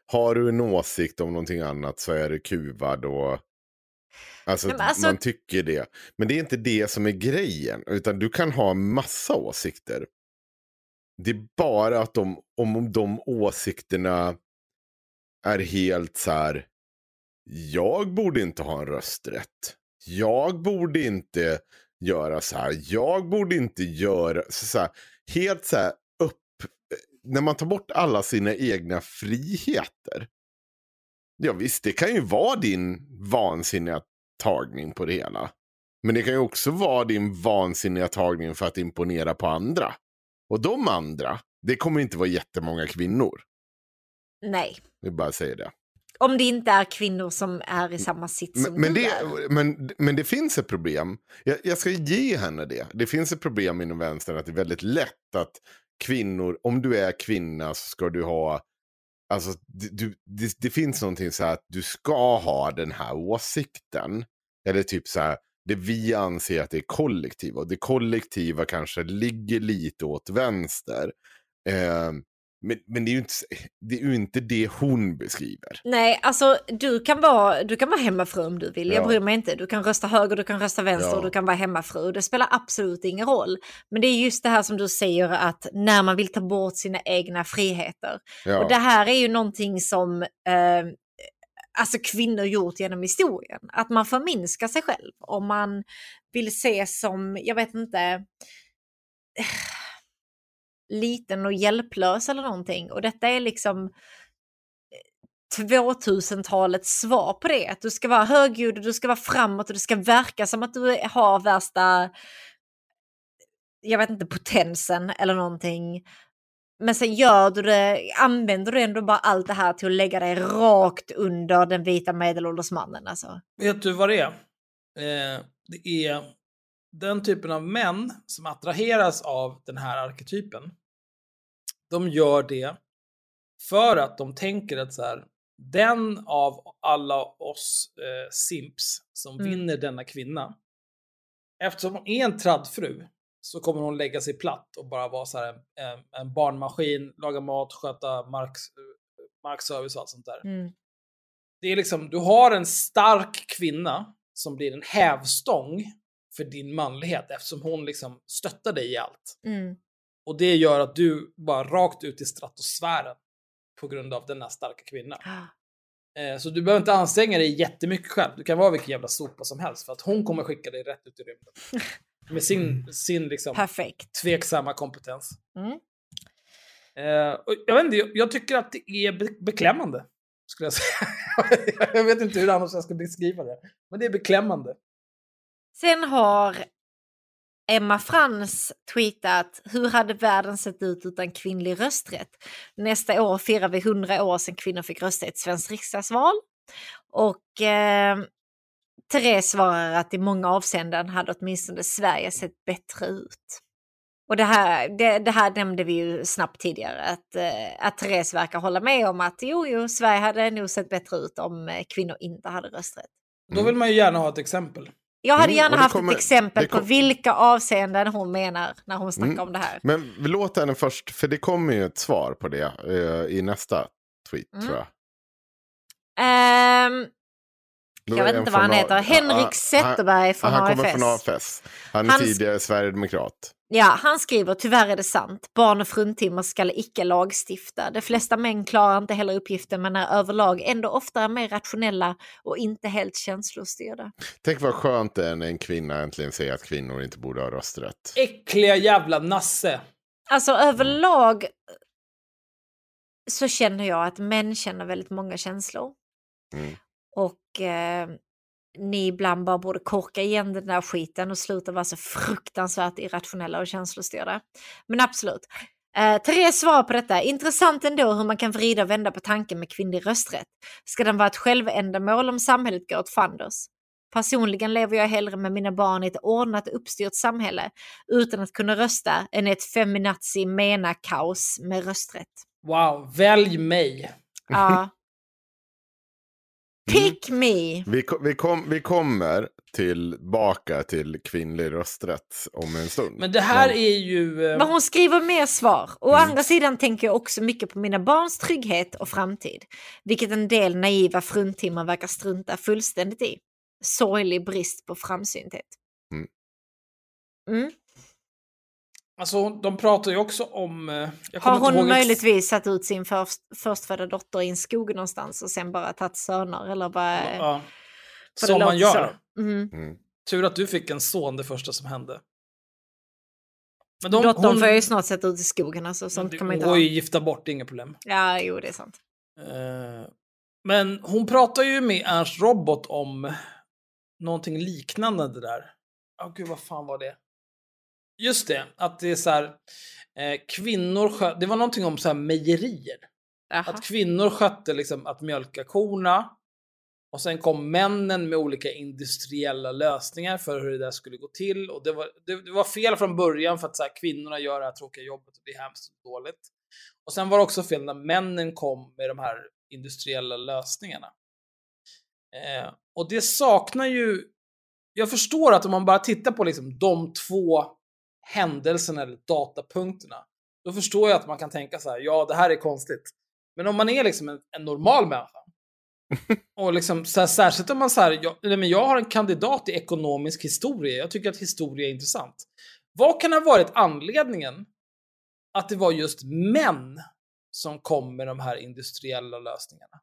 har du en åsikt om någonting annat så är du kuvad och alltså, Nej, alltså- man tycker det. Men det är inte det som är grejen, utan du kan ha massa åsikter. Det är bara att de, om de åsikterna är helt så här, jag borde inte ha en rösträtt. Jag borde inte göra så här. Jag borde inte göra så, så här. Helt så här upp. När man tar bort alla sina egna friheter. Ja visst, det kan ju vara din vansinniga tagning på det hela. Men det kan ju också vara din vansinniga tagning för att imponera på andra. Och de andra, det kommer inte vara jättemånga kvinnor. Nej, Vi bara säger det. om det inte är kvinnor som är i samma sits som Men, du det, är. men, men det finns ett problem. Jag, jag ska ge henne det. Det finns ett problem inom vänstern att det är väldigt lätt att kvinnor, om du är kvinna så ska du ha, alltså du, det, det finns någonting så här att du ska ha den här åsikten. Eller typ så här, det vi anser att det är kollektiva. Och det kollektiva kanske ligger lite åt vänster. Eh, men men det, är ju inte, det är inte det hon beskriver. Nej, alltså du kan vara, du kan vara hemmafru om du vill. Jag Ja. bryr mig inte. Du kan rösta höger, du kan rösta vänster Ja. och du kan vara hemmafru. Det spelar absolut ingen roll. Men det är just det här som du säger att när man vill ta bort sina egna friheter. Ja. Och det här är ju någonting som eh, alltså kvinnor gjort genom historien. Att man förminskar sig själv. Om man vill ses som, jag vet inte, liten och hjälplös eller någonting. Och detta är liksom eh, 2000-talets svar på det. Att du ska vara högljudd och du ska vara framåt och det ska verka som att du har värsta, jag vet inte, potensen eller någonting. Men sen gör du det, använder du ändå bara allt det här till att lägga dig rakt under den vita medelålders mannen alltså. Vet du vad det är? Eh, det är den typen av män som attraheras av den här arketypen. De gör det för att de tänker att så här, den av alla oss eh, simps som Mm. vinner denna kvinna, eftersom hon är en traddfru så kommer hon lägga sig platt och bara vara så här en, en, barnmaskin, laga mat, sköta mark, markservice och allt sånt där Mm. det är liksom, du har en stark kvinna som blir en hävstång för din manlighet eftersom hon liksom stöttar dig i allt. Mm. Och det gör att du bara rakt ut i stratosfären på grund av denna starka kvinna. Eh, Så du behöver inte anstränga dig jättemycket själv. Du kan vara vilken jävla sopa som helst för att hon kommer skicka dig rätt ut i rymden. Med sin, sin liksom Perfekt. tveksamma kompetens. Mm. Eh, jag vet inte, jag, jag tycker att det är be beklämmande. Skulle jag säga. jag vet inte hur annars jag ska beskriva det. Men det är beklämmande. Sen har Emma Frans tweetat Hur hade världen sett ut utan kvinnlig rösträtt? Nästa år firar vi 100 år sedan kvinnor fick rösta i ett svenskt riksdagsval. Och eh, Therese svarar att i många avseenden hade åtminstone Sverige sett bättre ut. Och det här, det, det här nämnde vi ju snabbt tidigare, att, eh, att Therese verkar hålla med om att jo, jo, Sverige hade nog sett bättre ut om eh, kvinnor inte hade rösträtt. Då vill man ju gärna ha ett exempel. Jag hade Mm, gärna det haft kommer- ett exempel kom- på vilka avseenden hon menar när hon snackar Mm. om det här. Men vi låter henne först, för det kommer ju ett svar på det eh, i nästa tweet Mm. tror jag. Då jag vet inte vad han heter. Henrik Zetterberg från han, han AFS. kommer från AFS. Han är tidigare sverigedemokrat. Ja, han skriver tyvärr är det sant. Barn och fruntimmer ska icke lagstifta. De flesta män klarar inte heller uppgiften men är överlag ändå oftare mer rationella och inte helt känslostyrda. Tänk vad skönt det är när en kvinna äntligen säger att kvinnor inte borde ha rösträtt. Äckliga jävla nasse. Alltså överlag så känner jag att män känner väldigt många känslor. Mm. Och eh, ni ibland bara borde korka igen den där skiten och sluta vara så fruktansvärt irrationella och känslostyrda. Men absolut. Eh, Therese svarar på detta. Intressant ändå hur man kan vrida och vända på tanken med kvinnlig rösträtt. Ska den vara ett självändamål om samhället går åt fanders? Personligen lever jag hellre med mina barn i ett ordnat uppstyrt samhälle utan att kunna rösta än i ett feminazi mena kaos med rösträtt. Wow, välj mig. Ja. Pick me! Vi, vi, kom, vi kommer tillbaka till kvinnlig rösträtt om en stund. Men det här Men- är ju... eh, Men hon skriver mer svar. Å Mm. andra sidan tänker jag också mycket på mina barns trygghet och framtid. Vilket en del naiva fruntimmer verkar strunta fullständigt i. Sorglig brist på framsynthet. Mm. Mm. Alltså, de pratar ju också om... eh, Jag Har hon möjligtvis satt ut sin först, förstfödda dotter i en skog någonstans och sen bara tagit söner? Eller bara, Ja. Som man gör. Mm. Mm. Tur att du fick en son det första som hände. Men de, Dottern får ju snart sätta ut i skogen, alltså, sånt du kan man inte går ha. ju gifta bort, det är inga problem. Ja, jo, det är sant. Eh, Men hon pratar ju med Ernst Robot om någonting liknande det där. Åh gud, vad fan var det? Just det, att det är så här, eh, kvinnor skö- Det var någonting om så här mejerier. Jaha. Att kvinnor skötte liksom att mjölka korna. Och sen kom männen med olika industriella lösningar för hur det där skulle gå till. Och det var, det, det var fel från början för att så här, kvinnorna gör det här tråkiga jobbet och det är hemskt och dåligt. Och sen var det också fel när männen kom med de här industriella lösningarna. Eh, och det saknar ju... Jag förstår att om man bara tittar på liksom de två händelserna eller datapunkterna, då förstår jag att man kan tänka så här, ja det här är konstigt. Men om man är liksom en, en normal människa, och liksom, så här, särskilt om man så här, jag, eller, men jag har en kandidat i ekonomisk historia, jag tycker att historia är intressant. Vad kan ha varit anledningen att det var just män som kom med de här industriella lösningarna?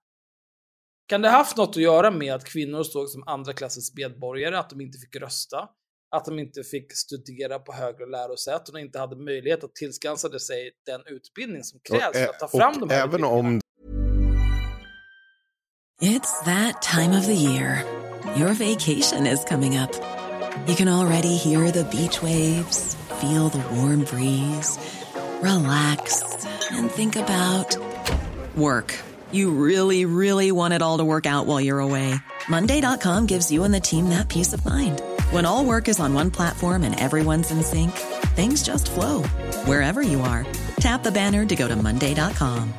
Kan det ha haft något att göra med att kvinnor såg som andra klassens medborgare, att de inte fick rösta, att de inte fick studera på högre lärosäten och inte hade möjlighet att tillskansa sig den utbildning som krävs Och, för att ta fram och de här även om It's that time of the year. Your vacation is coming up. You can already hear the beach waves, feel the warm breeze, relax, and think about work. You really, really want it all to work out while you're away. Monday.com gives you and the team that peace of mind. When all work is on one platform and everyone's in sync, things just flow wherever you are. Tap the banner to go to Monday.com.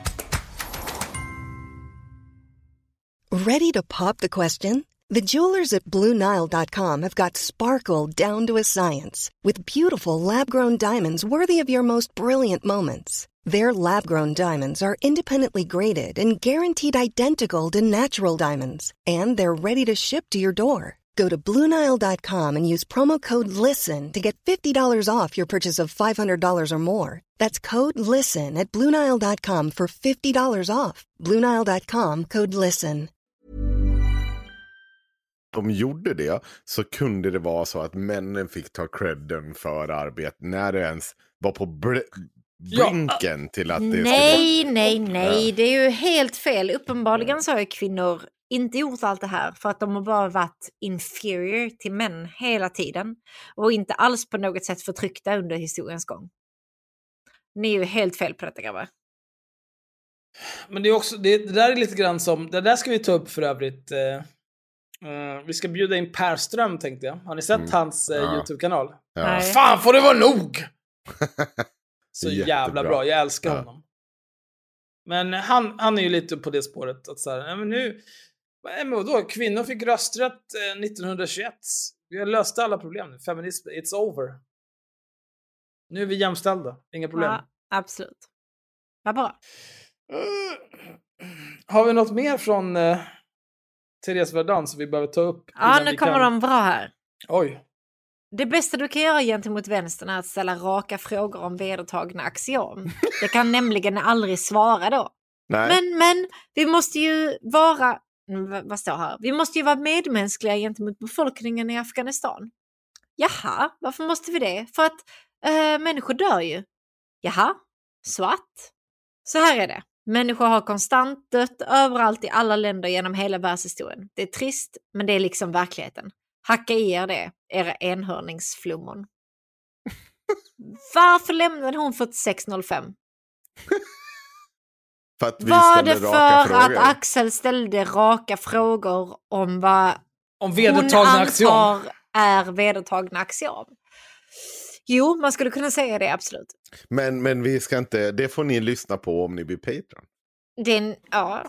Ready to pop the question? The jewelers at BlueNile.com have got sparkle down to a science with beautiful lab grown diamonds worthy of your most brilliant moments. Their lab grown diamonds are independently graded and guaranteed identical to natural diamonds, and they're ready to ship to your door. Go to Bluenile.com and use promo code LISTEN to get $50 off your purchase of $500 or more. That's code LISTEN at Bluenile.com for $50 off. Bluenile.com code LISTEN. de gjorde det så kunde det vara så att männen fick ta credden för arbetet när det ens var på br- Ja. brinken till att det Nej, nej, nej. Det är ju helt fel. Uppenbarligen så har ju kvinnor inte gjort allt det här för att de har bara varit inferior till män hela tiden. Och inte alls på något sätt förtryckta under historiens gång. Ni är ju helt fel på detta grabbar. Men det är också, det, det där är lite grann som, det där ska vi ta upp för övrigt. Eh, eh, vi ska bjuda in Per Ström tänkte jag. Har ni sett Mm. hans eh, Ja. YouTube-kanal? Ja. Nej. Fan får det vara nog! Så Jättebra. jävla bra, jag älskar Ja. honom. Men han, han är ju lite på det spåret att så här, men nu, men vadå, kvinnor fick rösträtt eh, 1921. Vi har löst alla problem nu, feminism, it's over. Nu är vi jämställda, inga problem. Ja, absolut. Vad bra. Eh, Har vi något mer från eh, Therese Verdun som vi behöver ta upp? Ja, nu kommer kan... de bra här. Oj. Det bästa du kan göra gentemot vänstern är att ställa raka frågor om vedertagna axiom. Det kan nämligen aldrig svara då. Nej. Men, men, vi måste ju vara, vad- vad står här? Vi måste ju vara medmänskliga gentemot befolkningen i Afghanistan. Jaha, varför måste vi det? För att eh, människor dör ju. Jaha, svart. Så här är det. Människor har konstant dött överallt i alla länder genom hela världshistorien. Det är trist, men det är liksom verkligheten. Hacka i er det, era enhörningsflummon. Varför lämnade hon 4605? För att vi Var det för att frågor. Axel ställde raka frågor om vad Om hon vedertagna axiom. antar är vedertagna axiom? Jo, man skulle kunna säga det absolut. Men, men vi ska inte, det får ni lyssna på om ni blir Patreon. Det är, ja,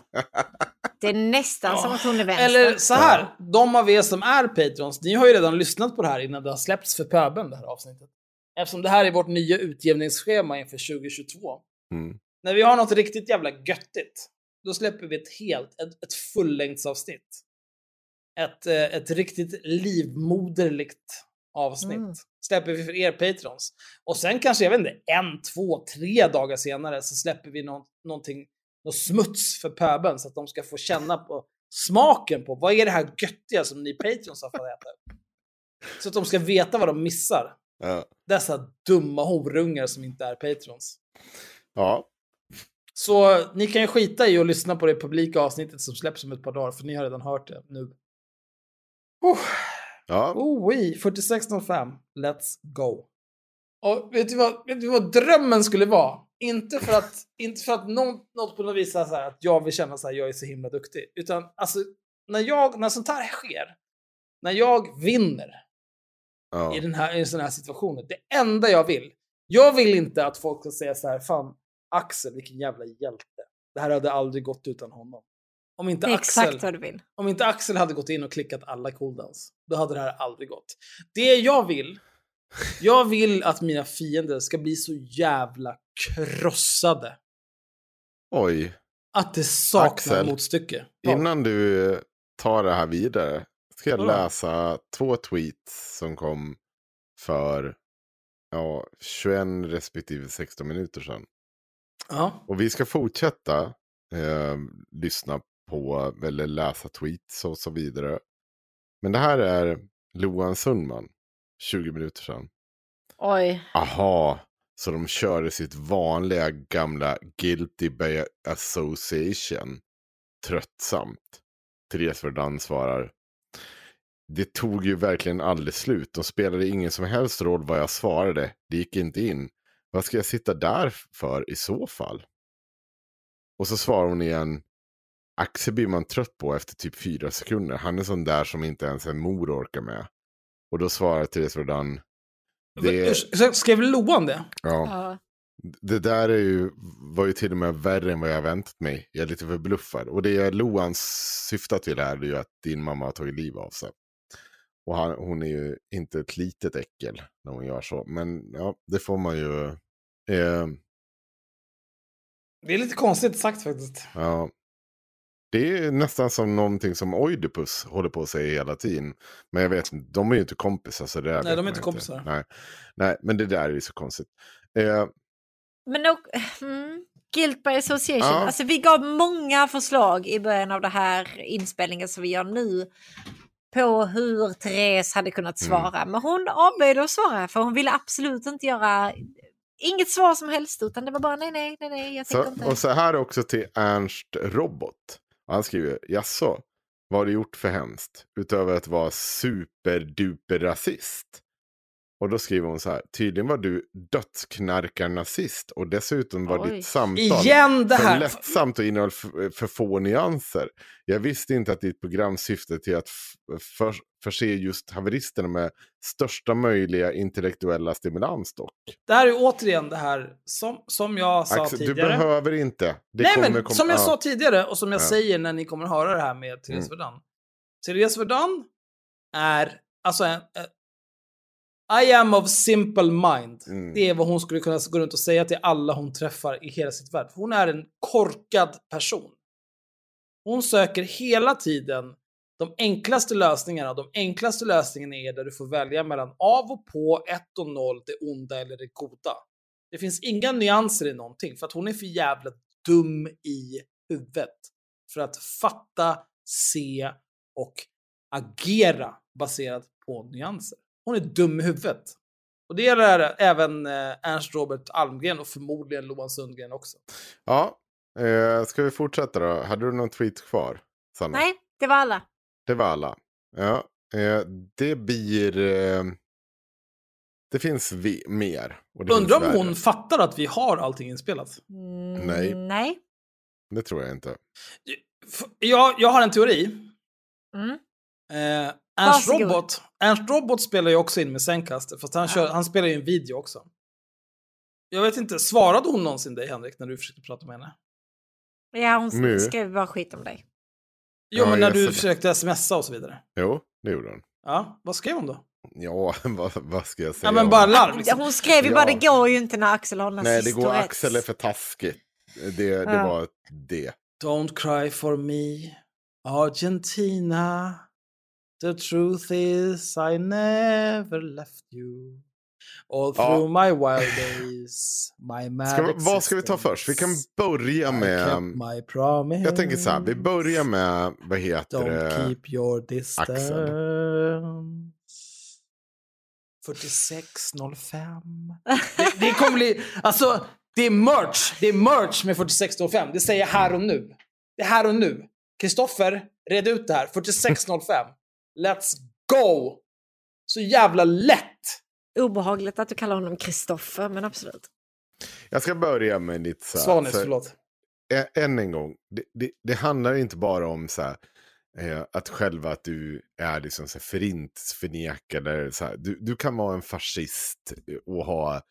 det är nästan som att hon är vänster. Eller så här, de av er som är Patrons, ni har ju redan lyssnat på det här innan det har släppts för pöbeln, det här avsnittet. Eftersom det här är vårt nya utgivningsschema inför 2022. Mm. När vi har något riktigt jävla göttigt, då släpper vi ett helt, ett, ett fullängdsavsnitt. Ett, eh, ett riktigt livmoderligt avsnitt. Mm. Släpper vi för er Patrons. Och sen kanske, jag vet inte, en, två, tre dagar senare så släpper vi nå- någonting, något smuts för pöbeln så att de ska få känna på smaken på vad är det här göttiga som ni Patrons har fått äta upp. Så att de ska veta vad de missar. Ja. Dessa dumma horungar som inte är Patrons. ja. Så ni kan ju skita i att lyssna på det publika avsnittet som släpps om ett par dagar, för ni har redan hört det nu. Oh, ja. oh oui, 4605. Let's go. Och vet du, vad, vet du vad drömmen skulle vara? Inte för att, inte för att något, något på något vis så här att jag vill känna så här, jag är så himla duktig. Utan alltså, när, jag, när sånt här sker, när jag vinner ja. i, den här, i sådana här situationer. Det enda jag vill, jag vill inte att folk ska säga så här, fan Axel, vilken jävla hjälte. Det här hade aldrig gått utan honom. Om inte, Axel, exakt vad du vill. om inte Axel hade gått in och klickat alla cooldowns, då hade det här aldrig gått. Det jag vill, jag vill att mina fiender ska bli så jävla krossade Oj. att det saknar Axel, motstycke. Ja. Innan du tar det här vidare ska jag läsa två tweets som kom för ja, 21 respektive 16 minuter sedan. Ja. Och vi ska fortsätta eh, lyssna på eller läsa tweets och så vidare. Men det här är Loan Sundman, 20 minuter sedan. Oj. Aha, så de körde sitt vanliga gamla Guilty by Association. Tröttsamt. Therese Verdun svarar. Det tog ju verkligen aldrig slut. De spelade ingen som helst roll vad jag svarade. Det gick inte in. Vad ska jag sitta där för i så fall? Och så svarar hon igen. Axel blir man trött på efter typ fyra sekunder. Han är sån där som inte ens en mor orkar med. Och då svarar Therese. Det, Usch, Skrev Loan det? ja, det där är ju, var ju till och med värre än vad jag väntat mig. Jag är lite förbluffad. Och det Loan syftar till här är ju att din mamma har tagit liv av sig. Och han, hon är ju inte ett litet äckel när hon gör så. Men ja, det får man ju. Eh, Det är lite konstigt sagt faktiskt. ja. Det är nästan som någonting som Oidipus håller på att säga hela tiden. Men jag vet inte, de är ju inte kompisar. Så det där Nej, de är inte kompisar. Nej. Nej, men det där är ju så konstigt. Eh, Men nog, mm, guilt by association. Ja. Alltså vi gav många förslag i början av det här inspelningen som vi gör nu på hur Therese hade kunnat Mm. svara. Men hon avböjde att svara för hon ville absolut inte göra inget svar som helst utan det var bara nej, nej, nej, nej, jag tänker inte. och så här också till Ernst Robot. Han skriver, jaså, vad har du gjort för hemskt? Utöver att vara superduper rasist. Och då skriver hon så här, tydligen var du dödsknarkarnazist och dessutom var Oj. ditt samtal Igen det för här! lättsamt och innehöll för, för få nyanser. Jag visste inte att ditt program syftade till att för, förse just haveristerna med största möjliga intellektuella stimulans dock. Det här är återigen det här som, som jag sa Axel, du tidigare. behöver inte. Det Nej kommer men kom- som jag ja. sa tidigare och som jag Ja. säger när ni kommer höra det här med Therese Mm. Verdun. Therese Verdun är, alltså en, I am of simple mind. Mm. Det är vad hon skulle kunna gå runt och säga till alla hon träffar i hela sitt värld. Hon är en korkad person. Hon söker hela tiden de enklaste lösningarna. De enklaste lösningarna är där du får välja mellan av och på, ett och noll, det onda eller det goda. Det finns inga nyanser i någonting för att hon är för jävla dum i huvudet för att fatta, se och agera baserat på nyanser. Hon är dum i huvudet. Och det gäller även eh, Ernst Robert Almgren och förmodligen Loan Sundgren också. Ja, eh, ska vi fortsätta då? Hade du någon tweet kvar? Sanna? Nej, det var alla. Det var alla. Ja, eh, det blir... Eh, det finns vi, mer. Och det Undrar om värre. hon fattar att vi har allting inspelat. Mm, Nej. Nej. Det tror jag inte. Jag, jag har en teori. Mm. Eh, Ernst. Robot, Ernst Robot spelar ju också in med Zencaster, fast han, kör, Ja. han spelar ju en video också. Jag vet inte, svarade hon någonsin dig Henrik när du försökte prata med henne? Ja, hon Nu. skrev bara skit om dig. Jo, Ja, men när du försökte smsa och så vidare. Jo, det gjorde hon. Ja, vad skrev hon då? Ja, vad, vad ska jag säga? Ja, men bara larv liksom. Hon skrev ju bara Ja. det går ju inte när Axel har Nej, det går Tourettes." Axel är för taskigt. Det, det Ja. var det. Don't cry for me, Argentina. The truth is I never left you. All Ja. through my wild days, my mad Ska, vi- vad ska vi ta först? Vi kan börja I med... my promise. Jag tänker så här, vi börjar med, vad heter Don't det? keep your distance. Axel. 4605. det, det kommer bli, alltså det är merch. Det är merch med 4605. Det säger jag här och nu. Det är här och nu. Kristoffer, red ut det här. 4605. Let's go! Så jävla lätt! Obehagligt att du kallar honom Kristoffer, men absolut. Jag ska börja med lite så här. Svanis, så- förlåt. Än en gång, det, det, det handlar inte bara om så här, eh, att själva att du är liksom så här förintelseförnekare. eller Så här. Du, du kan vara en fascist och ha,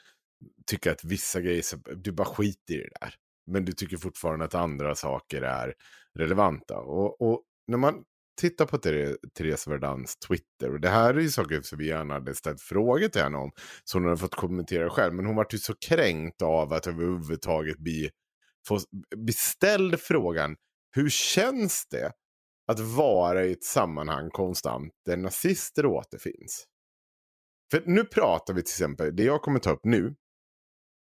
tycka att vissa grejer, så, du bara skiter i det där. Men du tycker fortfarande att andra saker är relevanta. Och, och när man Titta på Therese Verdans Twitter, och det här är ju saker som vi gärna hade ställt frågor till henne om, så hon hade fått kommentera själv, men hon var ju så kränkt av att överhuvudtaget bli få beställd frågan, hur känns det att vara i ett sammanhang konstant där nazister återfinns? För nu pratar vi till exempel, det jag kommer ta upp nu,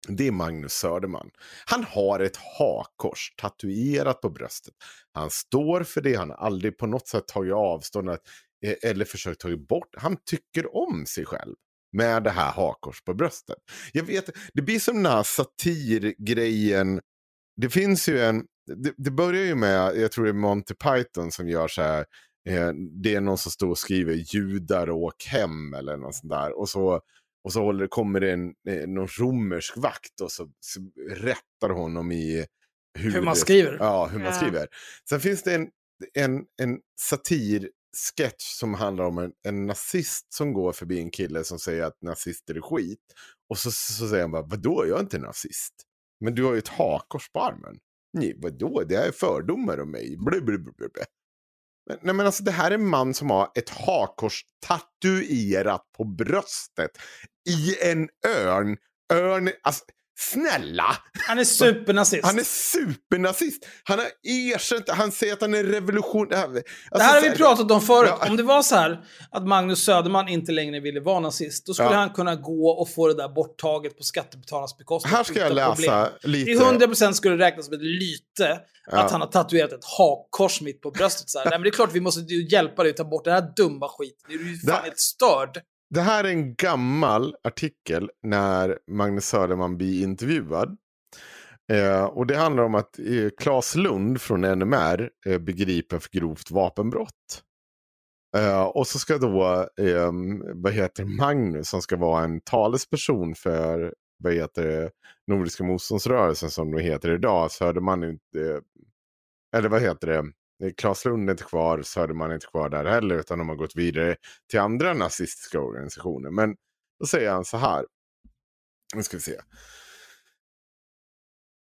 det är Magnus Söderman. Han har ett hakkors tatuerat på bröstet. Han står för det, han har aldrig på något sätt tagit avstånd e- eller försökt ta bort. Han tycker om sig själv med det här hakors på bröstet. Jag vet, det blir som den här satirgrejen. Det finns ju en, det, det börjar ju med, jag tror det är Monty Python som gör så här, eh, det är någon som står och skriver judar åk hem eller något sånt där. Och så, och så håller, kommer det en, eh, någon romersk vakt och så, så rättar honom i Hur man skriver. Ja, hur man Ja. skriver. Sen finns det en, en, en satirsketch som handlar om en, en nazist som går förbi en kille som säger att nazister är skit. Och så, så säger han bara, vadå, jag är inte nazist. Men du har ju ett hakkors på armen. Nej, vadå, det är fördomar om mig. Blö, blö, blö. Men, nej, men alltså det här är en man som har ett hakkors tatuerat på bröstet i en örn. Örn, alltså Snälla! Han är supernazist. Han är supernazist. Han har erkänt, han säger att han är revolution... Alltså, det här har vi pratat om förut. Ja. Om det var så här att Magnus Söderman inte längre ville vara nazist, då skulle Ja. han kunna gå och få det där borttaget på skattebetalarnas bekostnad. Här ska jag läsa problem. lite. Det är 100% skulle räknas som ett lyte Ja. att han har tatuerat ett hakkors mitt på bröstet. Så här. Nej, men det är klart vi måste hjälpa dig att ta bort den här dumma skiten. Det är ju fan Det- helt störd. Det här är en gammal artikel när Magnus Söderman blir intervjuad. Eh, och det handlar om att eh, Claes Lund från NMR eh, begriper för grovt vapenbrott. Eh, och så ska då, eh, vad heter Magnus som ska vara en talesperson för, vad heter det, Nordiska motståndsrörelsen som det heter idag. Söderman eh, eller vad heter det, Klas Claes Lund är inte kvar, Söderman är inte kvar där heller, utan de har gått vidare till andra nazistiska organisationer. Men då säger han så här. Nu ska vi se.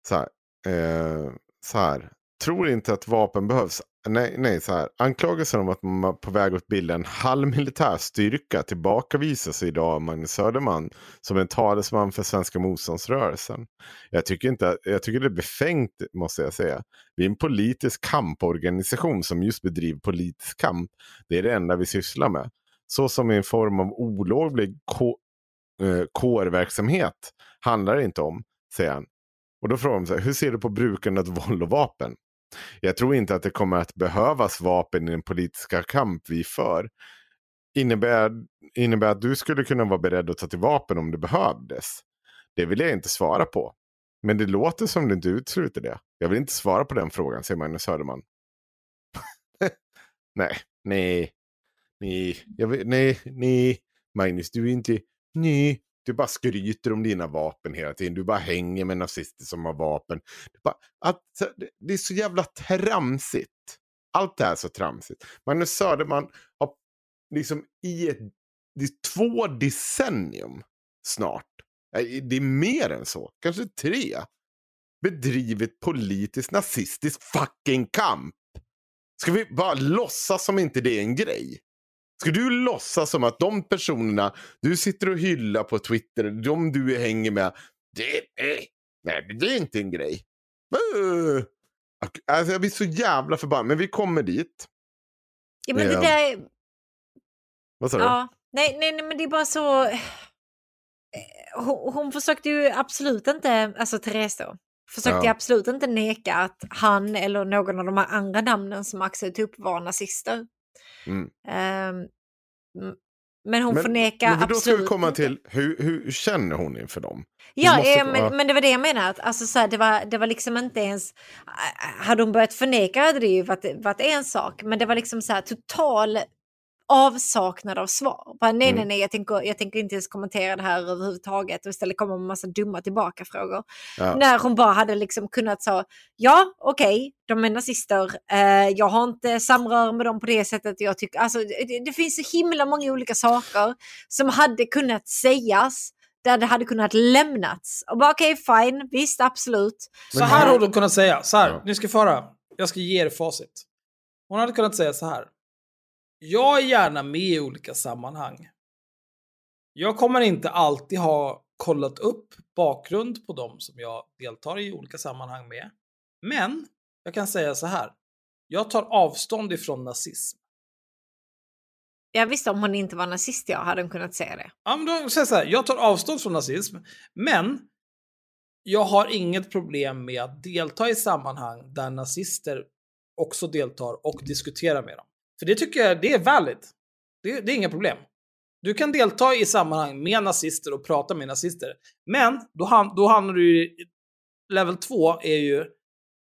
Så här. Eh, så här. Tror inte att vapen behövs. Nej, nej, så här. Anklagelsen om att man är på väg att bilda en halvmilitär styrka tillbakavisas idag av Magnus Söderman som en talesman för svenska motståndsrörelsen. Jag tycker, inte, jag tycker det är befängt, måste jag säga. Vi är en politisk kamporganisation som just bedriver politisk kamp. Det är det enda vi sysslar med. Så som i en form av olovlig ko- eh, kårverksamhet handlar det inte om, säger han. Och då frågar de sig, hur ser du på brukandet av våld och vapen? Jag tror inte att det kommer att behövas vapen i den politiska kamp vi för. Innebär, innebär att du skulle kunna vara beredd att ta till vapen om det behövdes? Det vill jag inte svara på. Men det låter som du inte utesluter det. Jag vill inte svara på den frågan, säger Magnus Söderman. nej, nej, nej, jag vill, nej, nej, Magnus, du är inte, nej, du bara skryter om dina vapen hela tiden. Du bara hänger med nazister som har vapen. Det, är bara, att, det är så jävla tramsigt. Allt det här är så tramsigt. Magnus Söderman har liksom i ett, det är två decennium snart. Eh, det är mer än så, kanske tre. Bedrivit politisk nazistisk fucking kamp. Ska vi bara låtsas som inte det är en grej? Ska du låtsas som att de personerna du sitter och hyllar på Twitter, de du hänger med, det är, nej, det är inte en grej. Uh. Alltså jag blir så jävla förbannad, men vi kommer dit. Ja, men det Ja. där... Vad sa du? Ja, nej, nej, nej, men det är bara så... eh, Hon, hon försökte ju absolut inte, alltså Therese då, försökte Ja. absolut inte neka att han eller någon av de här andra namnen som Axel tog upp var nazister. Mm. Ehm, m- men hon Men- förnekar Men då ska absolut vi komma till, hur, hur känner hon inför dem? Ja, måste- eh, men, men det var det jag menar. Att, alltså, så här, det, var, det var liksom inte ens... Hade hon börjat förneka hade det ju varit, varit en sak. Men det var liksom så här total avsaknad av svar. Bara, nej, Mm. nej, nej, jag tänker, jag tänker inte ens kommentera det här överhuvudtaget. Och istället komma med massa dumma tillbaka-frågor. Ja. När hon bara hade liksom kunnat säga, ja, okej, de är nazister. Eh, jag har inte samröre med dem på det sättet. Jag tycker, alltså, det, det finns så himla många olika saker som hade kunnat sägas där det hade kunnat lämnats. Och bara okej, fine, visst, absolut. Så här hade hon kunnat säga. Så här, Ja. ni ska få höra. Jag ska ge er facit. Hon hade kunnat säga så här. Jag är gärna med i olika sammanhang. Jag kommer inte alltid ha kollat upp bakgrund på dem som jag deltar i olika sammanhang med. Men jag kan säga så här. Jag tar avstånd ifrån nazism. Jag visste om hon inte var nazist, jag hade hon kunnat säga det. Ja, men då säger jag så här, jag tar avstånd från nazism, men jag har inget problem med att delta i sammanhang där nazister också deltar och diskuterar med dem. För det tycker jag, det är valid. Det, det är inga problem. Du kan delta i sammanhang med nazister och prata med nazister. Men då, ham då hamnar du i level 2 är ju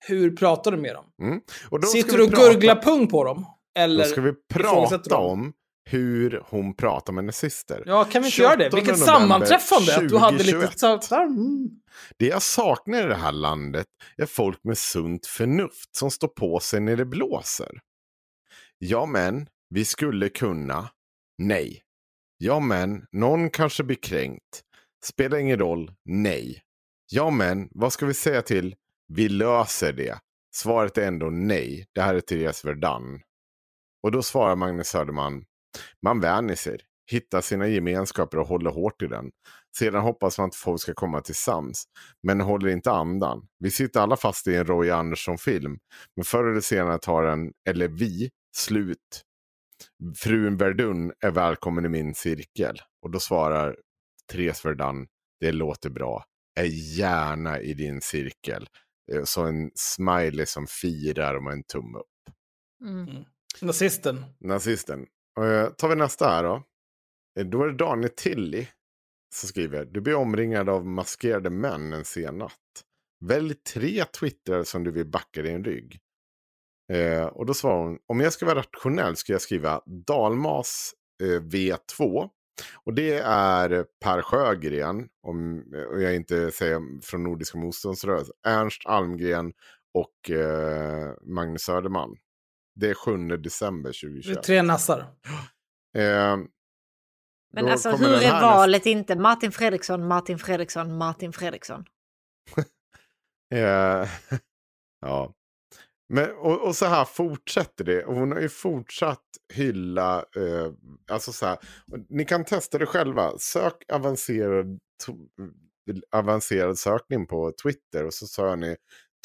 hur pratar du med dem? Mm. Och Sitter du och prata- gurglar pung på dem? Eller Då ska vi prata om hur hon pratar med nazister. Ja, kan vi inte göra det? 28 Vilket sammanträffande att du hade lite 2021. så så här, mm. Det jag saknar i det här landet är folk med sunt förnuft som står på sig när det blåser. Ja men, vi skulle kunna. Nej. Ja men, någon kanske blir kränkt. Spelar ingen roll. Nej. Ja men, vad ska vi säga till? Vi löser det. Svaret är ändå nej. Det här är Therese Verdun. Och då svarar Magnus Söderman. Man vänjer sig. hittar sina gemenskaper och håller hårt i den. Sedan hoppas man att folk ska komma till sams, men håller inte andan. Vi sitter alla fast i en Roy Andersson-film, men förr eller senare tar den, eller vi, slut. Frun Verdun är välkommen i min cirkel. Och då svarar Therese Verdun, det låter bra. Är gärna i din cirkel. Eh, Så en smiley som firar och en tumme upp. Mm. Nazisten. Nazisten. Uh, tar vi nästa här då. Eh, Då är det Daniel Tilly som skriver. Du blir omringad av maskerade män en sen natt. Välj tre twittrar som du vill backa din rygg. Eh, och då svarar hon. Om jag ska vara rationell ska jag skriva Dalmas eh, V2. Och det är Per Sjögren, om och jag inte säger från Nordiska motståndsrörelsen. Ernst Almgren och eh, Magnus Söderman. Det är 7 december Det är 2021. tre nassar. Eh, Men Då alltså hur är valet inte Martin Fredriksson, Martin Fredriksson, Martin Fredriksson? Eh, ja. Men, och, och så här fortsätter det. Och hon har ju fortsatt hylla, eh, alltså så här, ni kan testa det själva. Sök avancerad, to- avancerad sökning på Twitter och så sör ni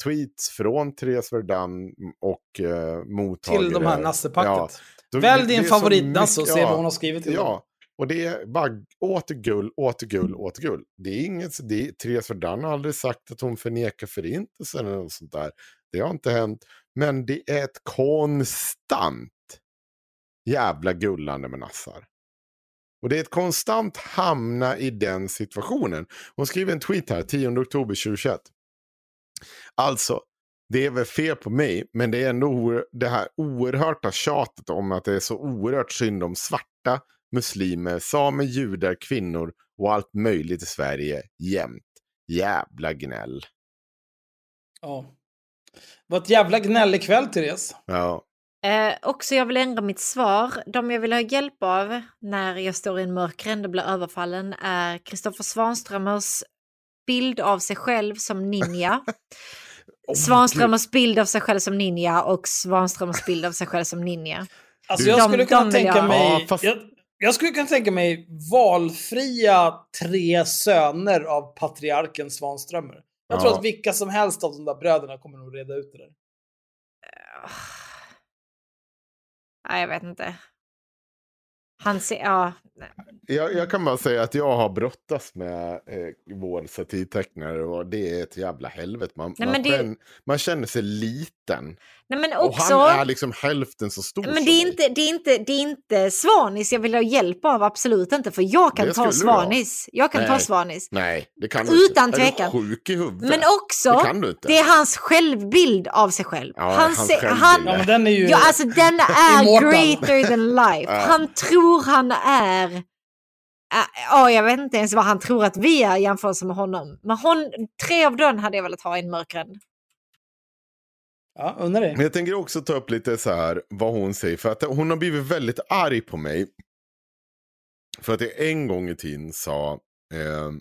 tweets från Therese Verdun och eh, mottagare. Till de här nassepacket. Då- Välj din favoritnasse och se ja. vad hon har skrivit till dem. Ja, och det är bara åter gull, åter gull, åter gull. Det är inget, det är, Therese Verdun har aldrig sagt att hon förnekar förintelsen eller något sånt där. Det har inte hänt. Men det är ett konstant jävla gullande med nassar. Och det är ett konstant hamna i den situationen. Hon skriver en tweet här, 10 oktober 2021. Alltså, det är väl fel på mig, men det är ändå det här oerhörta tjatet om att det är så oerhört synd om svarta, muslimer, samer, judar, kvinnor och allt möjligt i Sverige jämt. Jävla gnäll. Ja. Var ett jävla gnäll ikväll, Therese. Ja. Eh, också jag vill ändra mitt svar. De jag vill ha hjälp av när jag står i en mörk rände och blir överfallen är Kristoffer Svanströmers bild av sig själv som ninja. Åh, Svanströmers bild av sig själv som ninja och Svanströmers bild av sig själv som ninja. Alltså Du- jag De- skulle kunna tänka jag- mig... Ja, fast- jag, jag skulle kunna tänka mig valfria tre söner av patriarken Svanströmer. Jag tror Ja. att vilka som helst av de där bröderna kommer nog reda ut det där. Nej, jag vet inte. Han ser, ja. Jag, jag kan bara säga att jag har brottats med eh, vår satirtecknare och det är ett jävla helvete. Man, Nej, man, det- känner, man känner sig liten. Nej men Och också... han är liksom hälften så stor Men som det är, inte, det, är inte, det är inte Svanis jag vill ha hjälp av, absolut inte. För jag kan Det ta. Svanis. Jag kan ta Nej. Svanis. Nej, det kan du Utan inte. tvekan. Är du sjuk i huvudet? Men också, Det kan du inte. det är hans självbild av sig själv. Ja, han, hans se- självbild. han, Ja, men den är ju... ja, alltså den är greater than life. Ja. Han tror han är... äh, Ja, jag vet inte ens vad han tror att vi är i jämförelse med honom. Men hon, tre av dem hade jag velat ha i en mörk rände. Ja, undrar det. Men jag tänker också ta upp lite så här vad hon säger. För att hon har blivit väldigt arg på mig. För att jag en gång i tiden sa eh,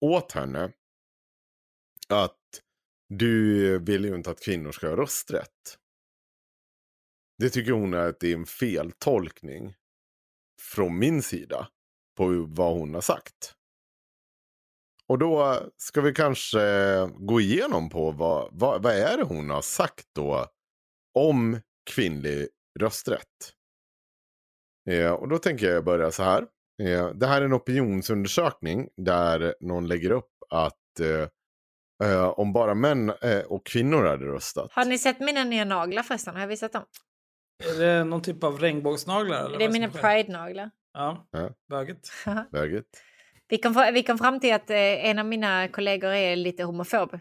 åt henne att du vill ju inte att kvinnor ska ha rösträtt. Det tycker hon är att det är en feltolkning från min sida på vad hon har sagt. Och då ska vi kanske gå igenom på vad, vad, vad är det hon har sagt då om kvinnlig rösträtt. Eh, och då tänker jag börja så här. Eh, det här är en opinionsundersökning där någon lägger upp att eh, eh om bara män eh, och kvinnor hade röstat. Har ni sett mina nya naglar förresten? Har jag visat dem? Är det någon typ av regnbågsnaglar? Eller Det är mina pride-naglar. Ja, Ja. böget. Läget? Vi kom, vi kom fram till att eh, en av mina kollegor är lite homofob.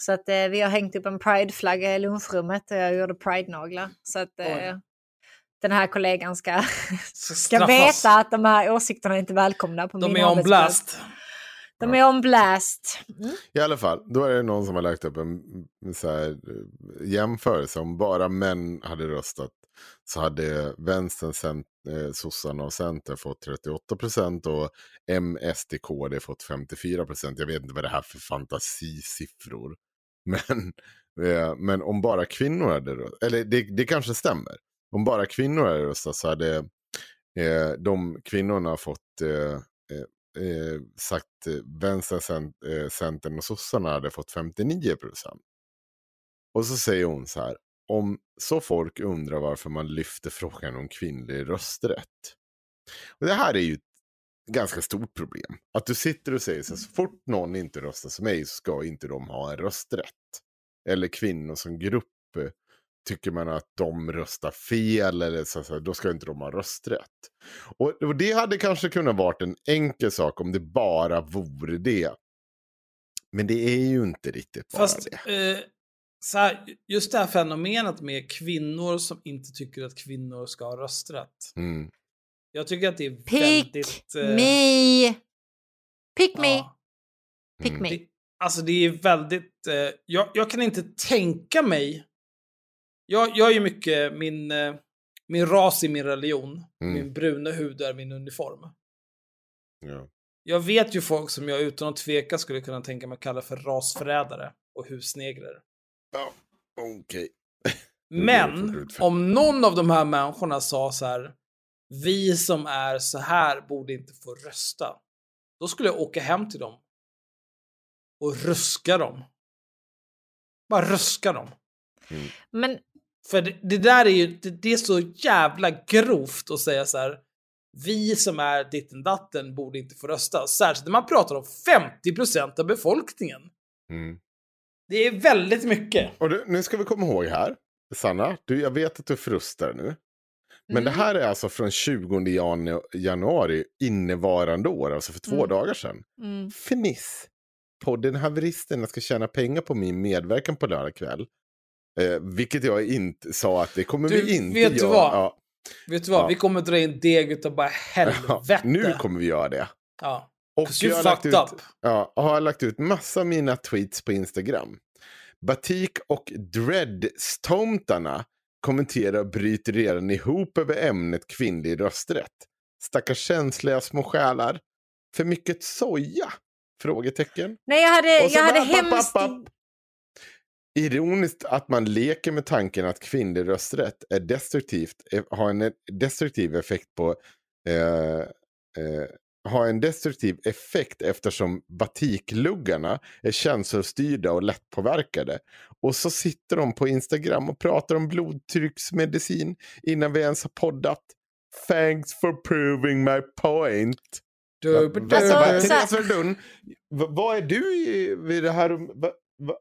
Så att eh, vi har hängt upp en prideflagga i lunchrummet och jag gjorde pride-naglar. Så att eh, den här kollegan ska, ska veta att de här åsikterna är inte välkomna på De min är on arbetsplats. blast. De är on blast. Mm. I alla fall, då är det någon som har lagt upp en, en så här, eh, jämförelse. Om bara män hade röstat så hade vänstern, cent, eh, sossarna och center fått 38 procent och M, SD, KD fått 54 procent. Jag vet inte vad det här är för fantasisiffror. Men, eh, men om bara kvinnor hade röstat, eller det, det kanske stämmer. Om bara kvinnor hade röstat så hade eh, de kvinnorna fått eh, eh, sagt eh, vänster, eh, centern och sossarna hade fått 59 procent. Och så säger hon så här, om så folk undrar varför man lyfter frågan om kvinnlig rösträtt. Och det här är ju ett ganska stort problem. Att du sitter och säger så här, så fort någon inte röstar som mig så ska inte de ha en rösträtt. Eller kvinnor som grupp eh, tycker man att de röstar fel eller så, så då ska inte de ha rösträtt. Och, och det hade kanske kunnat vara en enkel sak om det bara vore det. Men det är ju inte riktigt bara Fast det. eh, så här, just det här fenomenet med kvinnor som inte tycker att kvinnor ska ha rösträtt. Mm. Jag tycker att det är Pick väldigt... eh, me! Pick me! ja, Pick Mm. me! det, alltså det är väldigt... Eh, jag, jag kan inte tänka mig... Jag, jag är ju mycket min, eh, min ras i min religion. Mm. Min bruna hud är min uniform. Ja. Jag vet ju folk som jag utan att tveka skulle kunna tänka mig att kalla för rasförrädare och husnegrer. Ja, Okej. Men är för- om någon av de här människorna sa så här, vi som är så här borde inte få rösta. Då skulle jag åka hem till dem och ruska dem. Bara ruska dem. Men För det, det där är ju, det, det är så jävla grovt att säga så här, vi som är ditten datten borde inte få rösta. Särskilt när man pratar om 50% av befolkningen. Mm. Det är väldigt mycket. Och du, nu ska vi komma ihåg här, Sanna, du, jag vet att du frustar nu. Men Mm. det här är alltså från 20 janu- januari innevarande år, alltså för två Mm. dagar sedan. mm, Fniss! Podden Haveristerna ska tjäna pengar på min medverkan på lördag kväll. Eh, vilket jag inte sa att det kommer Du, vi inte vet du göra. vad? Ja, Vet du vad? Ja. Vi kommer dra in deg utav bara ja, helvete. nu kommer vi göra det. Ja. Och jag har lagt fucked ut, up. ja, har lagt ut massa av mina tweets på Instagram. Batik och Dreadstomtarna kommenterar och bryter redan ihop över ämnet kvinnlig rösträtt. Stackars känsliga små själar. För mycket soja? Frågetecken. Nej, jag hade, jag hade bara, papp, hemskt... papp, papp. Ironiskt att man leker med tanken att kvinnlig rösträtt är destruktivt, eh, har en destruktiv effekt på eh, eh, har en destruktiv effekt eftersom batikluggarna är känslostyrda och lättpåverkade. Och så sitter de på Instagram och pratar om blodtrycksmedicin innan vi ens har poddat. Thanks for proving my point. Du, du, Alltså, Therese Verdun, va- vad är du i, vid det här? Va, va,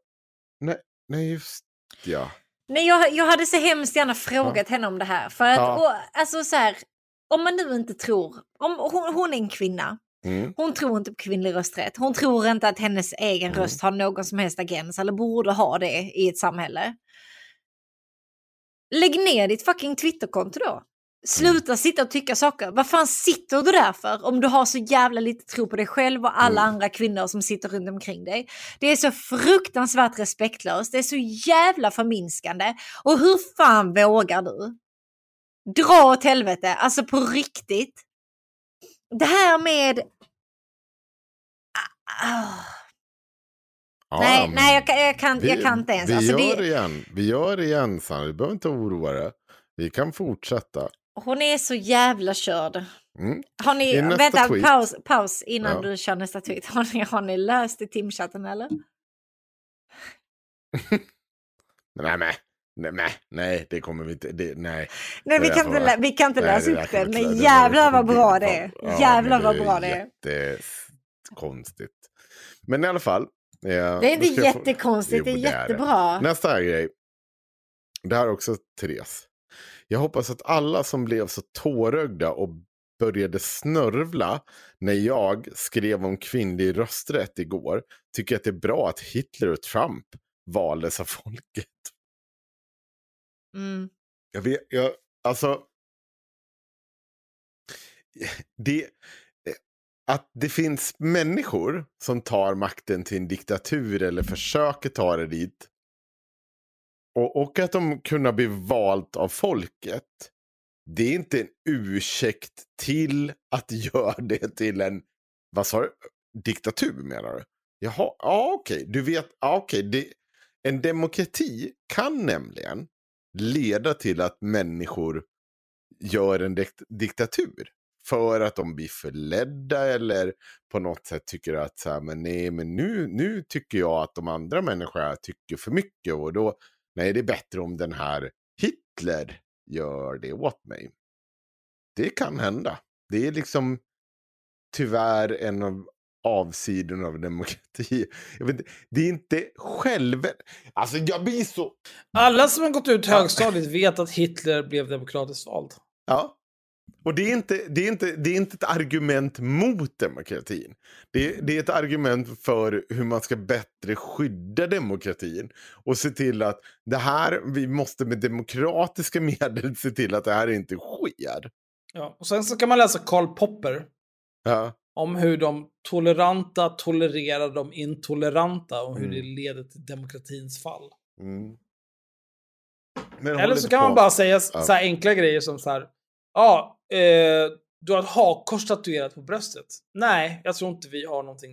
nej, nej, just ja. Nej, jag, jag hade så hemskt gärna frågat henne om det här. För att, Ja. och, alltså så här, om man nu inte tror, om hon, hon är en kvinna, Mm. hon tror inte på kvinnlig rösträtt, hon tror inte att hennes egen Mm. röst har någon som helst agens eller borde ha det i ett samhälle. Lägg ner ditt fucking Twitterkonto då. Sluta sitta och tycka saker. Vad fan sitter du där för om du har så jävla lite tro på dig själv och alla Mm. andra kvinnor som sitter runt omkring dig? Det är så fruktansvärt respektlöst, det är så jävla förminskande. Och hur fan vågar du? Dra åt helvete, alltså på riktigt. Det här med... Ah, Ja, nej, nej jag, kan- jag, kan, vi, jag kan inte ens. Vi Alltså, gör det, det igen. Vi gör det igen, Sanna. Du behöver inte oroa dig. Vi kan fortsätta. Hon är så jävla körd. Mm. Har ni, vänta, tweet. paus, paus innan Ja. du kör nästa tweet. Har ni, har ni löst i timchatten eller? Nej, nej, nej, nej, det kommer vi inte. Det, nej. Nej, vi Det kan inte, vi kan inte Nej, läsa det upp inte men det jävlar vad bra det är. Ja, Jävlar vad det bra det är. Jättekonstigt. Men i alla fall. eh, Det är inte jag få- jättekonstigt, det är Jo, det jättebra. Nästa grej. Det här är också Therese. Jag hoppas att alla som blev så tårögda och började snörvla när jag skrev om kvinnlig rösträtt igår tycker att det är bra att Hitler och Trump valdes av folket. Mm. Jag vet, jag, alltså. Det, att det finns människor som tar makten till en diktatur eller försöker ta det dit. Och, och att de kunde bli valt av folket. Det är inte en ursäkt till att göra det till en, vad sa du, diktatur menar du? Jaha, ja okej, du vet, ja, okej, det, en demokrati kan nämligen leda till att människor gör en dikt diktatur. För att de blir förledda eller på något sätt tycker att så här, men nej, men nu, nu tycker jag att de andra människorna tycker för mycket och då, nej, det är bättre om den här Hitler gör det åt mig. Det kan hända. Det är liksom tyvärr en av avsidorna av demokrati. Vet, det är inte själv... Alltså jag blir så... Alla som har gått ut högstadiet vet att Hitler blev demokratiskt vald. Ja. Och det är, inte, det, är inte, det är inte ett argument mot demokratin. Det är, det är ett argument för hur man ska bättre skydda demokratin. Och se till att det här, vi måste med demokratiska medel se till att det här inte sker. Ja. Och sen så kan man läsa Karl Popper Ja. om hur de toleranta tolererar de intoleranta och hur Mm. det leder till demokratins fall. Mm. Eller så kan man på- bara säga Ja. så här enkla grejer som så här. Ja, eh, du har ett hakkors tatuerat på bröstet. Nej, jag tror inte vi har någonting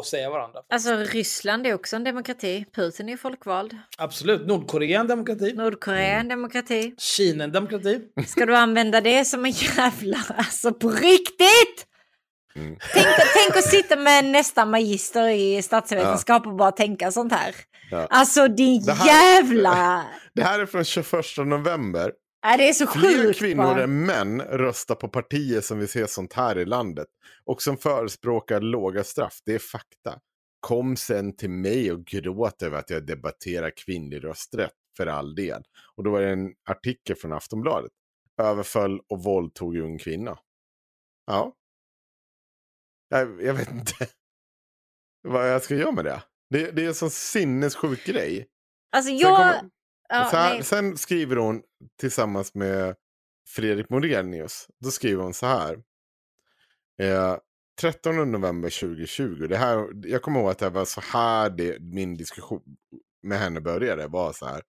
att säga varandra. Alltså Ryssland är också en demokrati. Putin är folkvald. Absolut. Nordkorea är en demokrati. Nordkorea är en demokrati. Kina är en demokrati. Ska du använda det som en jävla... Alltså på riktigt! Mm. Tänk, tänk att sitta med nästa magister i statsvetenskap och bara tänka sånt här. Ja. Alltså din Det här- jävla... Det här är från 21 november. Ja, det är så Fler sjukt kvinnor bara. än män röstar på partier som vill se sånt här i landet. Och som förespråkar låga straff. Det är fakta. Kom sen till mig och gråt över att jag debatterar kvinnlig rösträtt. För all del. Och då var det en artikel från Aftonbladet. Överföll och våldtog ung kvinna. Ja. Jag, jag vet inte vad jag ska göra med det. Det, det är en sån sinnessjuk grej. Alltså jag... Ja, här, sen skriver hon tillsammans med Fredrik Morenius. Då skriver hon så här. Eh, 13 november 2020. Det här, jag kommer ihåg att det var så här det, min diskussion med henne började. var så här.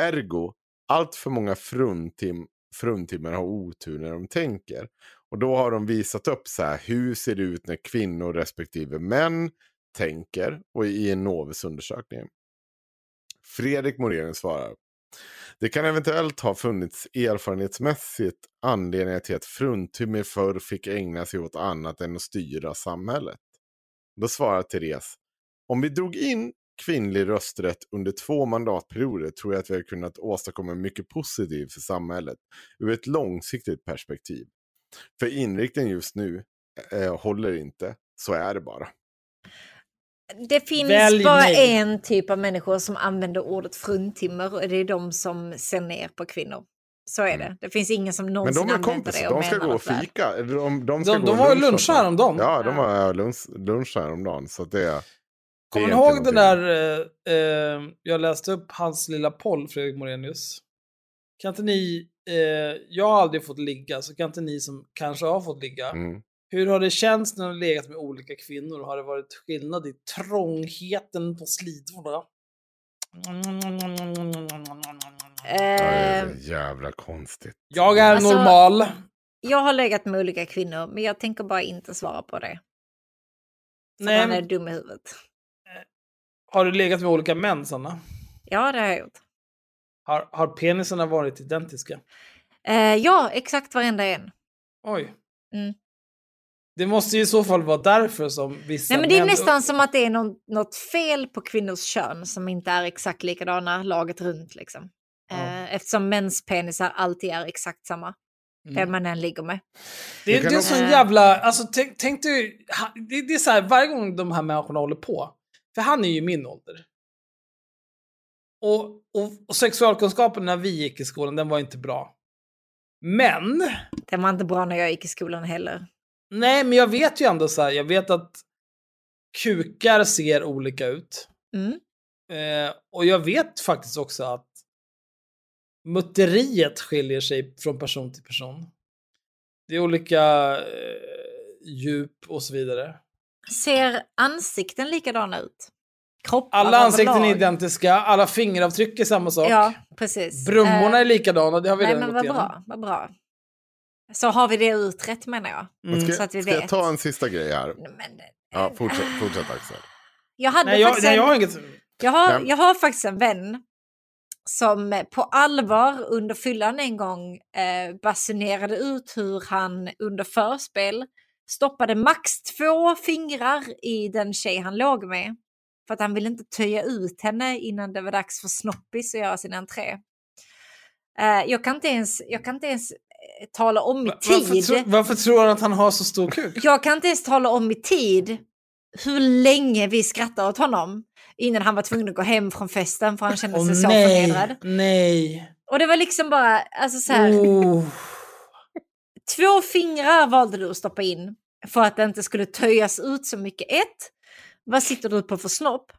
Ergo, allt för många fruntim, fruntimmer har otur när de tänker. Och då har de visat upp så här. Hur ser det ut när kvinnor respektive män tänker. Och i en Novus undersökning. Fredrik Morén svarar. Det kan eventuellt ha funnits erfarenhetsmässigt anledningar till att fruntimmer förr fick ägna sig åt annat än att styra samhället. Då svarar Therese. Om vi drog in kvinnlig rösträtt under två mandatperioder tror jag att vi har kunnat åstadkomma mycket positivt för samhället ur ett långsiktigt perspektiv. För inriktningen just nu eh, håller inte, så är det bara. Det finns Välj bara mig. en typ av människor som använder ordet fruntimmer och det är de som ser ner på kvinnor. Så är det. Det finns ingen som Men någonsin de är använder kompisar, det och de ska gå och fika. De, de, ska De, gå de och var ju snart. häromdagen. Ja, de har lunch, lunch häromdagen. Så det, det Kommer är ni ihåg den där, eh, eh, jag läste upp hans lilla poll, Fredrik Morenius. Kan inte ni, eh, jag har aldrig fått ligga, så kan inte ni som kanske har fått ligga, Mm. Hur har det känts när du legat med olika kvinnor? Har det varit skillnad i trångheten på slidorna? Ja, det är Eh, jävla konstigt. Jag är Alltså- normal. jag har legat med olika kvinnor men jag tänker bara inte svara på det. För Nej, man är dum i huvudet. Har du legat med olika män, Sanna? Ja, det har jag gjort. Har, har penisarna varit identiska? Eh, ja, exakt varenda en. Oj. Mm. Det måste ju i så fall vara därför som vissa Nej, men det är män- nästan som att det är något, något fel på kvinnors kön som inte är exakt likadana laget runt. Liksom. Eh, eftersom mäns penisar alltid är exakt samma. Mm. Man än ligger med. Det, är- Det är också- sån jävla, alltså tänk, tänk ha- det, det är så här varje gång de här människorna håller på, för han är ju min ålder. Och, och, och sexualkunskapen när vi gick i skolan, den var inte bra. Men, Det var inte bra när jag gick i skolan heller. Nej men jag vet ju ändå så här, jag vet att kukar ser olika ut. Mm. Eh, och jag vet faktiskt också att mutteriet skiljer sig från person till person. Det är olika eh, djup och så vidare. Ser ansikten likadana ut? Kroppar Alla ansikten är identiska, alla fingeravtryck är samma sak. Ja, precis. Brummorna Eh, är likadana, det har vi Nej, redan men gått vad igenom. bra, vad bra. Så har vi det utrett menar jag. Mm. Ska, Så att vi ska jag vet. ta en sista grej här? Men, Ja, fortsätt, fortsätt Axel. jag, hade Nej, jag, faktiskt nej, jag har inget... jag, har, jag har faktiskt en vän som eh, på allvar under fyllan en gång eh, basunerade ut hur han under förspel stoppade max två fingrar i den tjej han låg med. För att han ville inte töja ut henne innan det var dags för Snoppis att göra sin entré. Eh, jag, kan inte ens, jag kan inte ens tala om i tid. Varför, tro, varför tror han att han har så stor kuk? Jag kan inte ens tala om i tid hur länge vi skrattade åt honom innan han var tvungen att gå hem från festen för han kände sig Åh, så nej, förnedrad. nej. Och det var liksom bara, alltså så här, Oh. två fingrar valde du att stoppa in för att det inte skulle töjas ut så mycket. Ett, vad sitter du på för snopp?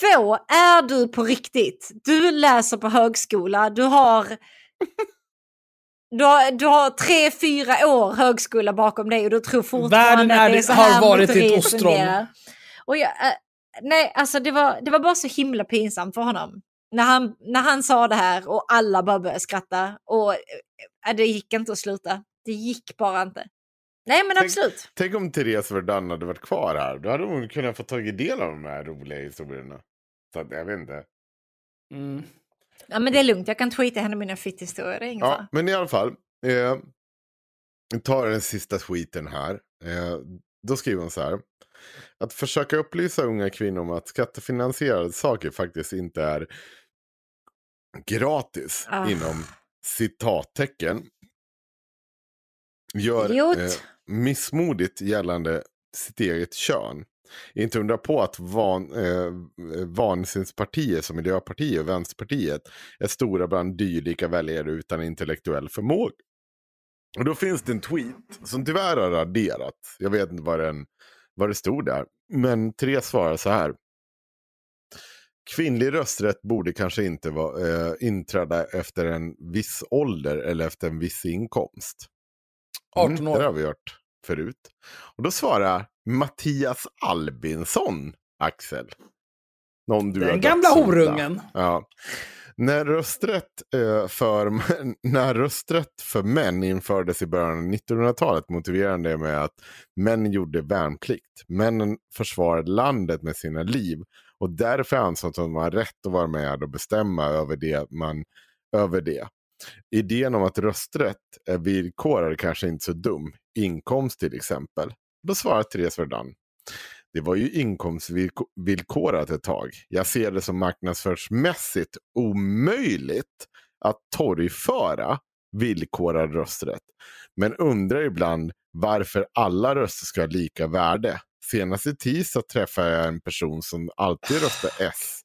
Två, är du på riktigt? Du läser på högskola, du har du har, du har tre, fyra år högskola bakom dig och du tror fortfarande att det är så har här varit ett motoriet ostron. Och jag, eh, nej, alltså det var, det var bara så himla pinsamt för honom. När han, när han sa det här och alla bara började skratta. Och eh, det gick inte att sluta. Det gick bara inte. Nej men Tänk- absolut. Tänk om Therese Verdun hade varit kvar här. Då hade hon kunnat få tagit del av de här roliga historierna. Så att, jag vet inte. Mm. Ja men det är lugnt, jag kan tweeta henne mina fitthistorier, Ja, men i alla fall. Eh, tar den sista skiten här. Eh, då skriver hon så här. Att försöka upplysa unga kvinnor om att skattefinansierade saker faktiskt inte är gratis Ah. inom citattecken. Gör eh, missmodigt gällande sitt eget kön. Inte undra på att van, eh, vansinnspartier som Miljöpartiet och Vänsterpartiet är stora bland dylika väljare utan intellektuell förmåga. Och då finns det en tweet som tyvärr har raderat. Jag vet inte vad, den, vad det stod där. Men Therese svarar så här. Kvinnlig rösträtt borde kanske inte vara, eh, inträda efter en viss ålder eller efter en viss inkomst. 18 år. Det har vi hört förut. Och då svarar Mattias Albinsson, Axel. Någon du har Den gamla horungen. Ja. När rösträtt, eh, för, när rösträtt för män infördes i början av 1900-talet motiverade det med att män gjorde värnplikt. Männen försvarade landet med sina liv och därför ansåg att de var rätt att vara med och bestämma över det. Man, över det. Idén om att rösträtt är villkorad kanske inte så dum. Inkomst till exempel. Då svarar Therese Verdun. Det var ju inkomstvillkorat ett tag. Jag ser det som marknadsföringsmässigt omöjligt att torgföra villkorad rösträtt. Men undrar ibland varför alla röster ska ha lika värde. Senast i tisdag träffade jag en person som alltid röstar S.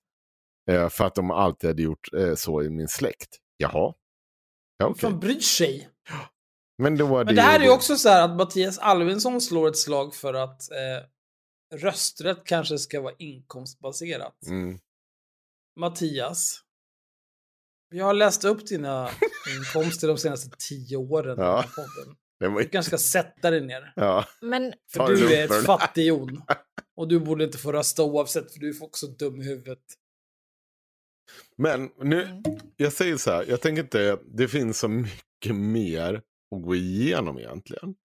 Eh, för att de alltid hade gjort eh, så i min släkt. Jaha. Ja, okej. fan bryr sig? Men, då var Men det här är ju också så här att Mattias Alvinsson slår ett slag för att eh, rösträtt kanske ska vara inkomstbaserat. Mm. Mattias, jag har läst upp dina inkomster de senaste tio åren i den Ja. här podden. Det Du kanske ska sätta dig ner. Ja. Men För det du är ett fattighjon. Och du borde inte få rösta oavsett, för du är också dum i huvudet. Men nu, jag säger så här, jag tänker inte, det finns så mycket mer att gå igenom egentligen.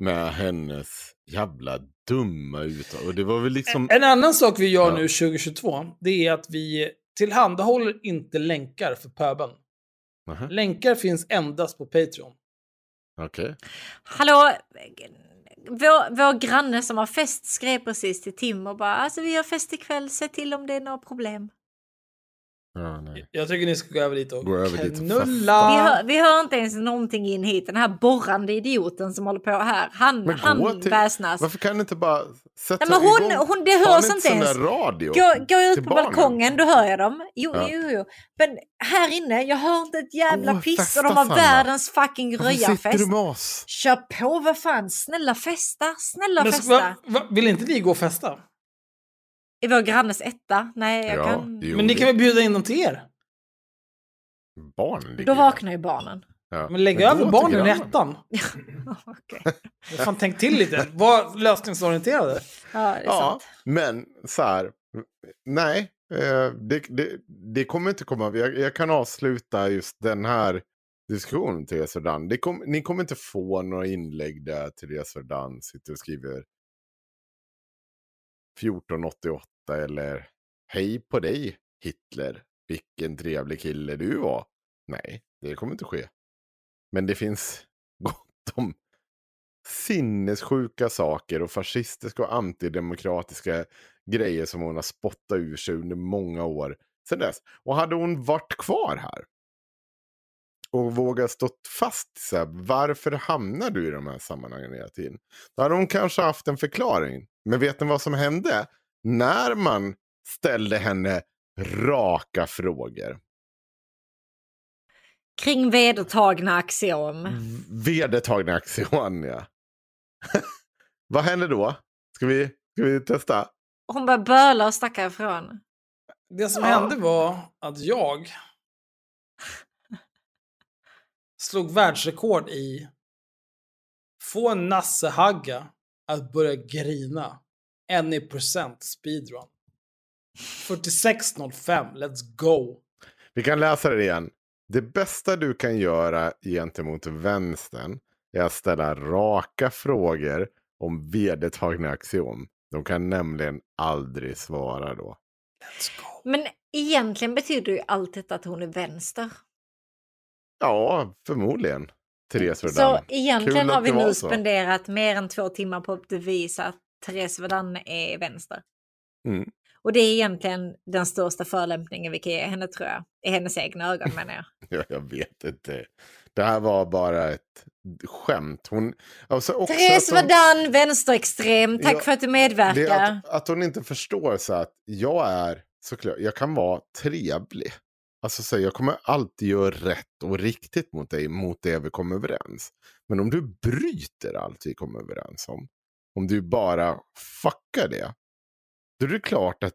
Med hennes jävla dumma uttal. Och det var väl liksom... En annan sak vi gör Ja. nu 2022, det är att vi tillhandahåller inte länkar för pöben. Nähä, Länkar finns endast på Patreon. Okej. hallå, vår, vår granne som har fest skrev precis till Tim och bara alltså vi har fest ikväll, se till om det är några problem. Nej. Jag tycker ni ska gå över dit och över dit och Vi, knulla. hör, vi hör inte ens någonting in hit. Den här borrande idioten som håller på här, han, Men han till- väsnas. Varför kan du inte bara sätta Nej, men hon, igång? hon, det hörs inte sån ens. radio? Gå, gå ut på barnen? balkongen, då hör jag dem. Jo, Ja. jo, jo. Men här inne, jag hör inte ett jävla och piss och de har Sanna. världens fucking Varför sitter röjarfest. du med oss? Kör på, vad fan. Snälla festa, snälla Men, festa. va, va, vill inte ni gå och festa? I vår grannes etta? Nej, jag Ja, kan... jo, Men ni det- kan väl bjuda in dem till er? Barnen ligger Då vaknar ju barnen. Ja. Men lägg över barnen i ettan. Okej. Jag fan tänk till lite. Var lösningsorienterade. Ja, det är Ja, sant. men så här. Nej, eh, det, det, det kommer inte komma. Jag, jag kan avsluta just den här diskussionen, Therese. Det kom, ni kommer inte få några inlägg där Therese Verdun sitter och skriver 1488 eller Hej på dig Hitler. vilken trevlig kille du var. Nej, det kommer inte ske. Men det finns gott om sinnessjuka saker och fascistiska och antidemokratiska grejer som hon har spottat ur sig under många år sedan dess. Och hade hon varit kvar här och vågat stå fast, så här, varför hamnar du i de här sammanhangen hela tiden? Då hade hon kanske haft en förklaring. Men vet ni vad som hände? När man ställde henne raka frågor. Kring vedertagna axiom. Vedertagna axiom, ja. vad hände då? Ska vi, ska vi testa? Hon bara böla och stack ifrån. Det som Ja. hände var att jag slog världsrekord i få en Nasse Hagga att börja grina. Any procent speedrun. 46.05, let's go. Vi kan läsa det igen. Det bästa du kan göra gentemot vänstern är att ställa raka frågor om vedertagna axiom. De kan nämligen aldrig svara då. Let's go. Men egentligen betyder ju allt detta att hon är vänster. Ja, förmodligen. Therese Så Verdun. egentligen Kul har vi nu så. spenderat mer än två timmar på att bevisa att Therese Verdun är vänster. Mm. Och det är egentligen den största förolämpningen vi kan ge henne tror jag. I hennes egna ögon menar jag. Ja, jag vet inte. Det här var bara ett skämt. Hon, alltså också Therese hon- vänsterextrem. Tack Ja, för att du medverkar. att, att hon inte förstår så att jag är såklart, jag kan vara trevlig. Alltså så jag kommer alltid göra rätt och riktigt mot dig, mot det vi kom överens. Men om du bryter allt vi kom överens om, om du bara fuckar det, då är det klart att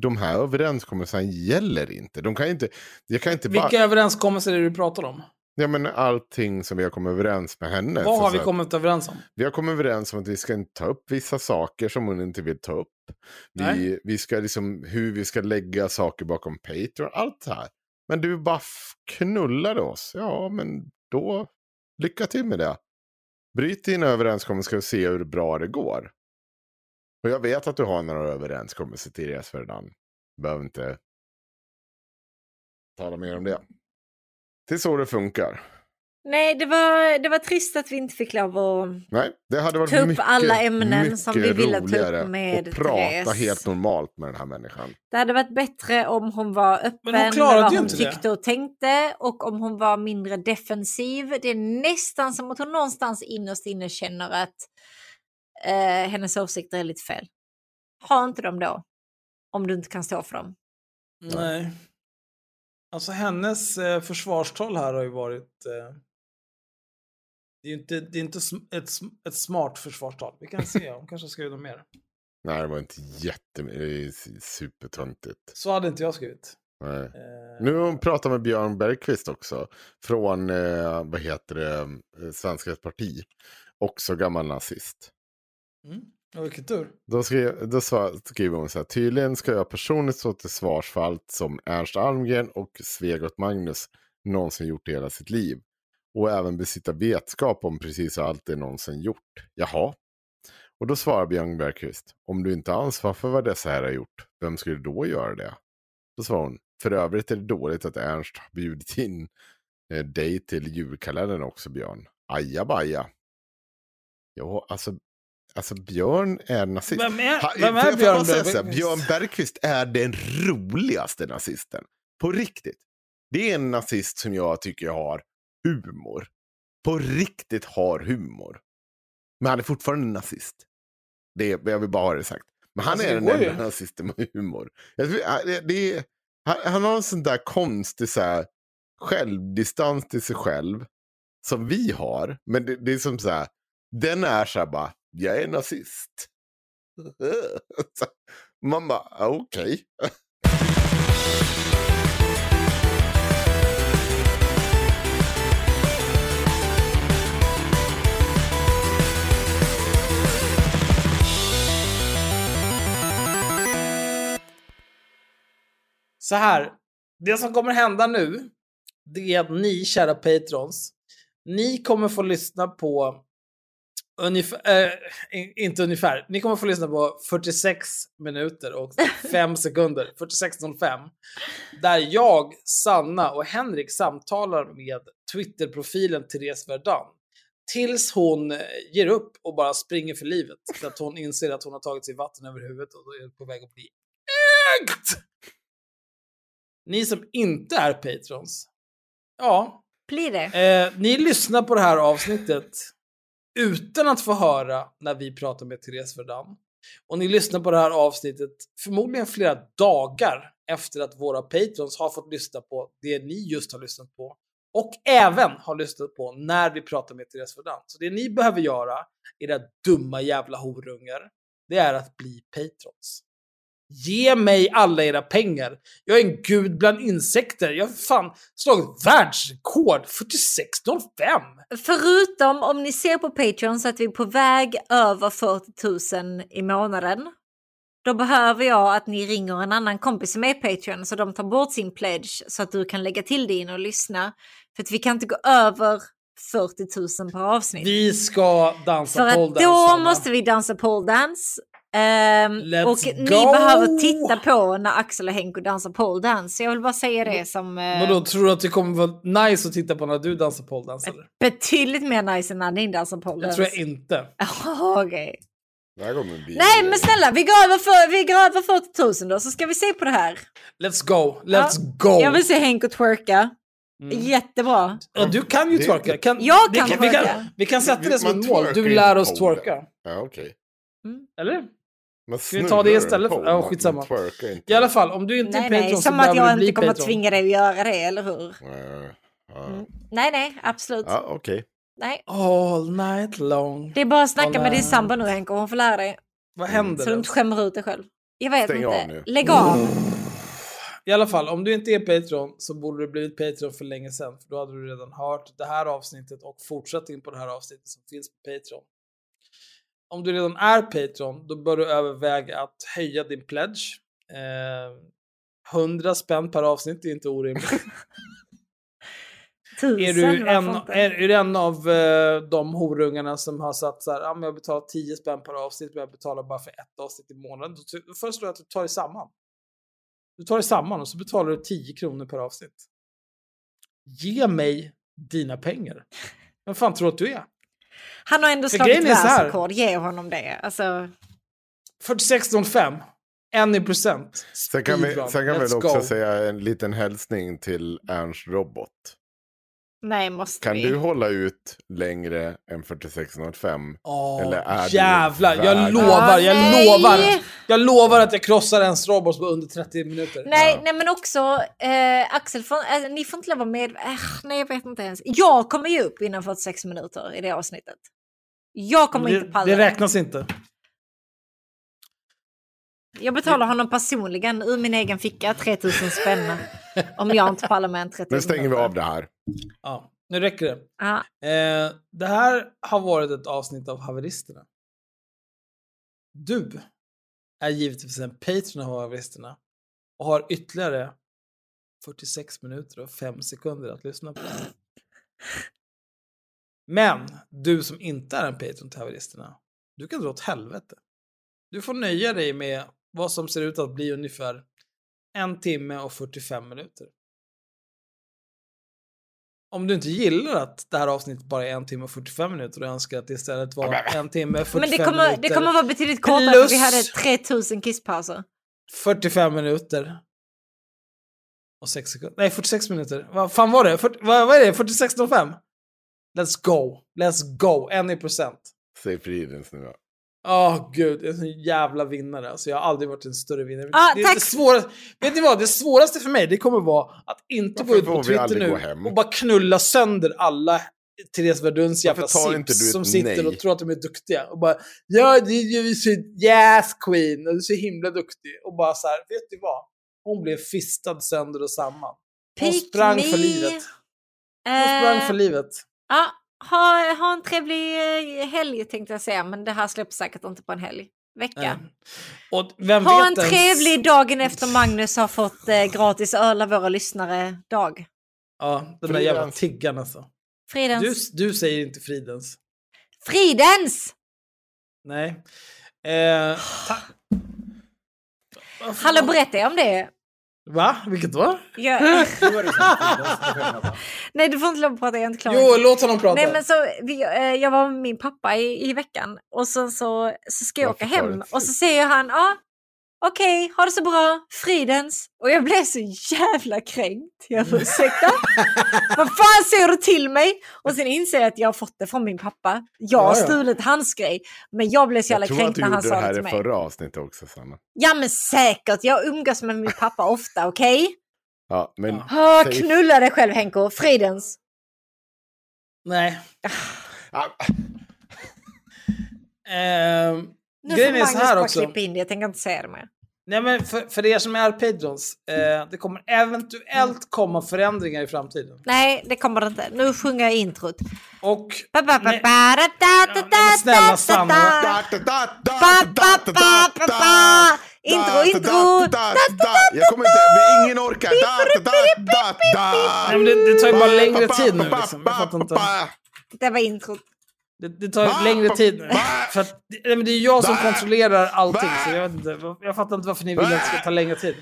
de här överenskommelserna gäller inte. De kan inte, jag kan inte bara, Vilka överenskommelser är det du pratar om? Ja men allting som vi har kommit överens med henne. Vad har vi kommit överens om? vi har kommit överens om att vi ska inte ta upp vissa saker som hon inte vill ta upp. Vi, Nej. vi ska liksom, hur vi ska lägga saker bakom Patreon, allt det här. Men du bara knullade oss. Ja, men då, lycka till med det. Bryt dina överenskommelser och se hur bra det går. Och jag vet att du har några överenskommelser till Verdun. Behöver inte tala mer om det. Det är så det funkar. Nej, det var, det var trist att vi inte fick lov att... Nej, det hade varit Ta upp mycket, alla ämnen mycket som vi ville ta upp roligare med och prata Therese. helt normalt med den här människan. Det hade varit bättre om hon var öppen hon med vad hon inte det. tyckte och tänkte och om hon var mindre defensiv. Det är nästan som att hon någonstans innerst inne känner att eh, hennes åsikter är lite fel. Ha inte dem då. Om du inte kan stå för dem. Nej. Alltså hennes eh, försvarstal här har ju varit... Eh, det är ju inte, det är inte ett, ett smart försvarstal. Vi kan se, hon kanske göra något mer. Nej, det var inte jättemycket. Det är supertöntigt. Så hade inte jag skrivit. Nej. Eh, Nu har hon pratat med Björn Bergqvist också. Från, eh, vad heter det, eh, Svenska parti. Också gammal nazist. Mm. Vilken tur. Då, skrev, då skriver hon så här. Tydligen ska jag personligt stå till svars för allt som Ernst Almgren och Svegot Magnus någonsin gjort i hela sitt liv. Och även besitta vetskap om precis allt det någonsin gjort. Jaha. Och då svarar Björn Bergqvist. Om du inte ansvarar för vad dessa här har gjort, vem skulle då göra det? Då svarar hon. För övrigt är det dåligt att Ernst har bjudit in eh, dig till julkalendern också Björn. Ajabaja. Ja, alltså, alltså Björn är nazist. Vem är, Ha- vem är Björn Bergqvist? Björn Bergqvist är den roligaste nazisten. På riktigt. Det är en nazist som jag tycker har humor. På riktigt har humor. Men han är fortfarande en nazist. Det jag vill bara ha det sagt. Men han Alltså, är den enda nazisten med humor. Tror, äh, det är, han, han har en sån där konstig så här, självdistans till sig själv. Som vi har. Men det, det är som så här. Den är så här bara. Jag är nazist. Man bara, ah, okej. Så här, det som kommer hända nu, det är att ni, kära patrons, ni kommer få lyssna på Ungefär, in- inte ungefär. Ni kommer få lyssna på 46 minuter och 5 sekunder, 46.05. Där jag, Sanna och Henrik samtalar med Twitter-profilen Therese Verdun. Tills hon eh, ger upp och bara springer för livet. Så att hon inser att hon har tagit sig vatten över huvudet och då är på väg att bli ägt! Ni som inte är patrons, ja, Blir det? Eh, ni lyssnar på det här avsnittet utan att få höra när vi pratar med Therese Verdun. Och ni lyssnar på det här avsnittet förmodligen flera dagar efter att våra patrons har fått lyssna på det ni just har lyssnat på. Och även har lyssnat på när vi pratar med Therese Verdun. Så det ni behöver göra, era dumma jävla horungar, det är att bli patrons. Ge mig alla era pengar. Jag är en gud bland insekter. Jag har fan slagit världsrekord. 46,05. Förutom om ni ser på Patreon så att vi är på väg över 40 000 i månaden. Då behöver jag att ni ringer en annan kompis som är Patreon så de tar bort sin pledge så att du kan lägga till din och lyssna. För att vi kan inte gå över 40 000 per avsnitt. Vi ska dansa För pole att då måste vi dansa pole Let's och ni go! behöver titta på när Axel och Henko dansar pole dance. Så jag vill bara säga det som eh, Vadå, tror du att det kommer vara nice att titta på när du dansar pole dance eller? betydligt mer nice än när ni dansar pole Det tror jag inte. Okej. Bli... Nej men snälla, vi går, över för, vi går över 40 000 då så ska vi se på det här. Let's go, let's Ja, go! Jag vill se Henko twerka. Mm. Jättebra. Ja, du kan ju twerka. Kan, Jag vi kan vi, kan, vi kan sätta det som ett mål. Du lär oss twerka. Ja, okej. Eller? Ska vi ta det istället för- pole, ja, skitsamma. I alla fall, om du inte Nej är nej, Patreon så som att jag inte kommer att Patreon. tvinga dig att göra det, eller hur? Ja, ja. Mm. Nej nej, absolut. Ja, okej. Nej. All night long. Det är bara att snacka All med din sambo nu Henko, hon får lära dig. Vad händer Så du inte skämmer ut dig själv. Jag vet Stäng av inte. nu. Lägg av. I alla fall, om du inte är Patreon så borde du blivit Patreon för länge sedan. För då hade du redan hört det här avsnittet och fortsatt in på det här avsnittet som finns på Patreon. Om du redan är Patreon, då bör du överväga att höja din pledge. Eh, 100 spänn per avsnitt är inte orimligt. Tusen, är, du en, är, är du en av eh, de horungarna som har satt så här, ja men jag betalar 10 spänn per avsnitt men jag betalar bara för ett avsnitt i månaden. Då, då föreslår jag att du tar det samman. Du tar det samman och så betalar du 10 kronor per avsnitt. Ge mig dina pengar. Vem fan tror du att du är? Han har ändå För slagit världsrekord, ge honom det. Alltså, 46,05. En i procent. Sen kan vi, sen kan vi också go. säga en liten hälsning till Ernst Robot. Nej måste Kan vi. du hålla ut längre än 4605? Åh, Eller är du jävlar, jag lovar, jag nej! lovar. Jag lovar att jag krossar en robot på under 30 minuter. Nej, nej men också eh, Axel, får, eh, ni får inte lov att med. Eh, nej jag vet inte ens. Jag kommer ju upp inom 46 minuter i det avsnittet. Jag kommer det, inte palla det. räknas inte. Jag betalar honom personligen ur min egen ficka 3000 spänn. om jag inte pallar med en 30 Nu stänger vi av det här. Ja, nu räcker det. Ja. Eh, det här har varit ett avsnitt av Haveristerna. Du är givetvis en patron av Haveristerna och har ytterligare 46 minuter och 5 sekunder att lyssna på. Men du som inte är en patron till Haveristerna, du kan dra åt helvete. Du får nöja dig med vad som ser ut att bli ungefär en timme och 45 minuter. Om du inte gillar att det här avsnittet bara är en timme och 45 minuter och önskar att det istället var en timme och 45 Men det kommer, minuter. det kommer vara betydligt kortare för vi hade 3000 kisspauser. 45 minuter. Och 6 sekunder. Nej, 46 minuter. Vad fan var det? 40, vad, vad är det? 46.05? Let's go. Let's go. En i procent. Säg fridens nu då. Åh gud, jag är en sån jävla vinnare. Alltså, jag har aldrig varit en större vinnare. Ah, det, är tack. det, svåraste, vet ni vad? det svåraste för mig det kommer vara att inte Varför gå ut på Twitter nu och bara knulla sönder alla Therese Verduns jävla sips du som sitter nej? och tror att de är duktiga. Och bara ja, du är så yes queen och du är så himla duktig. Och bara så här, vet du vad? Hon blev fistad sönder och samman. Hon Pick sprang me. för livet. Hon sprang Eh, för livet. Ja, ha, ha en trevlig eh, helg tänkte jag säga, men det här släpps säkert inte på en helg. Vecka. Vem Ha vet en ens- trevlig dagen efter Magnus har fått eh, gratis öl av våra lyssnare dag. Ja, de där jävla tiggarna alltså. Du, Fridens. du säger inte Fridens. Fridens! Nej. Eh, ta- Hallå, berätta jag om det. Va? Vilket då? Prata. Nej, du får inte lov att prata, jag är inte klar. Jo, låt honom prata. Nej men så, vi, eh, jag var med min pappa i, i veckan och sen så, så ska jag Varför åka hem och så säger han ja, okej, ha det så bra, fridens. Och jag blev så jävla kränkt. Jag bara ursäkta? Vad fan säger du till mig? Och sen inser jag att jag har fått det från min pappa. Jag har Ja, ja. stulit hans grej. Men jag blev så jävla Jag tror att kränkt du när han gjorde sa det det här till i mig. förra avsnittet också, Sanna. Ja men säkert, jag umgås med min pappa ofta, okej? Ja, men Okay? Säg- Knulla dig själv Henko, fridens. Nej. Ah, Ehm, Nu grejen får Magnus här bara också. klippa in det, jag tänker inte säga det mer. Nej, men för, för er som är Patreons, eh, det kommer eventuellt komma förändringar i framtiden. Nej, det kommer det inte. Nu sjunger jag introt. Och... Ba, ba, ba, Nej. ba, da, da, da, Ja, men snälla Sanna. Intro, intro. Jag kommer inte, ingen orkar. Nej, men det, det tar ju bara Ba, längre tid nu. Liksom. Jag fattar inte. Det var introt. Det, det tar Va? längre tid nu. Va? För att, nej, men det är jag som Va? kontrollerar allting. Så jag, vet inte, jag fattar inte varför ni vill att det ska ta längre tid.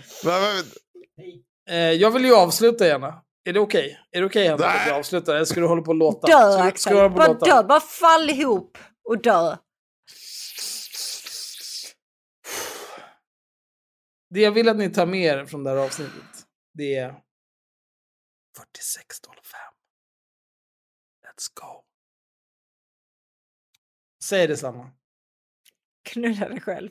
Eh, jag vill ju avsluta gärna. Är det okej? Är det okej Henrik att jag avslutar? Eller ska du hålla på och låta? Dö ska, du- ska Axel. Bara låta? dö. Bara fall ihop och dö. Det jag vill att ni tar med er från det här avsnittet, det är 46.05. Let's go. Säg detsamma. Knulla dig själv.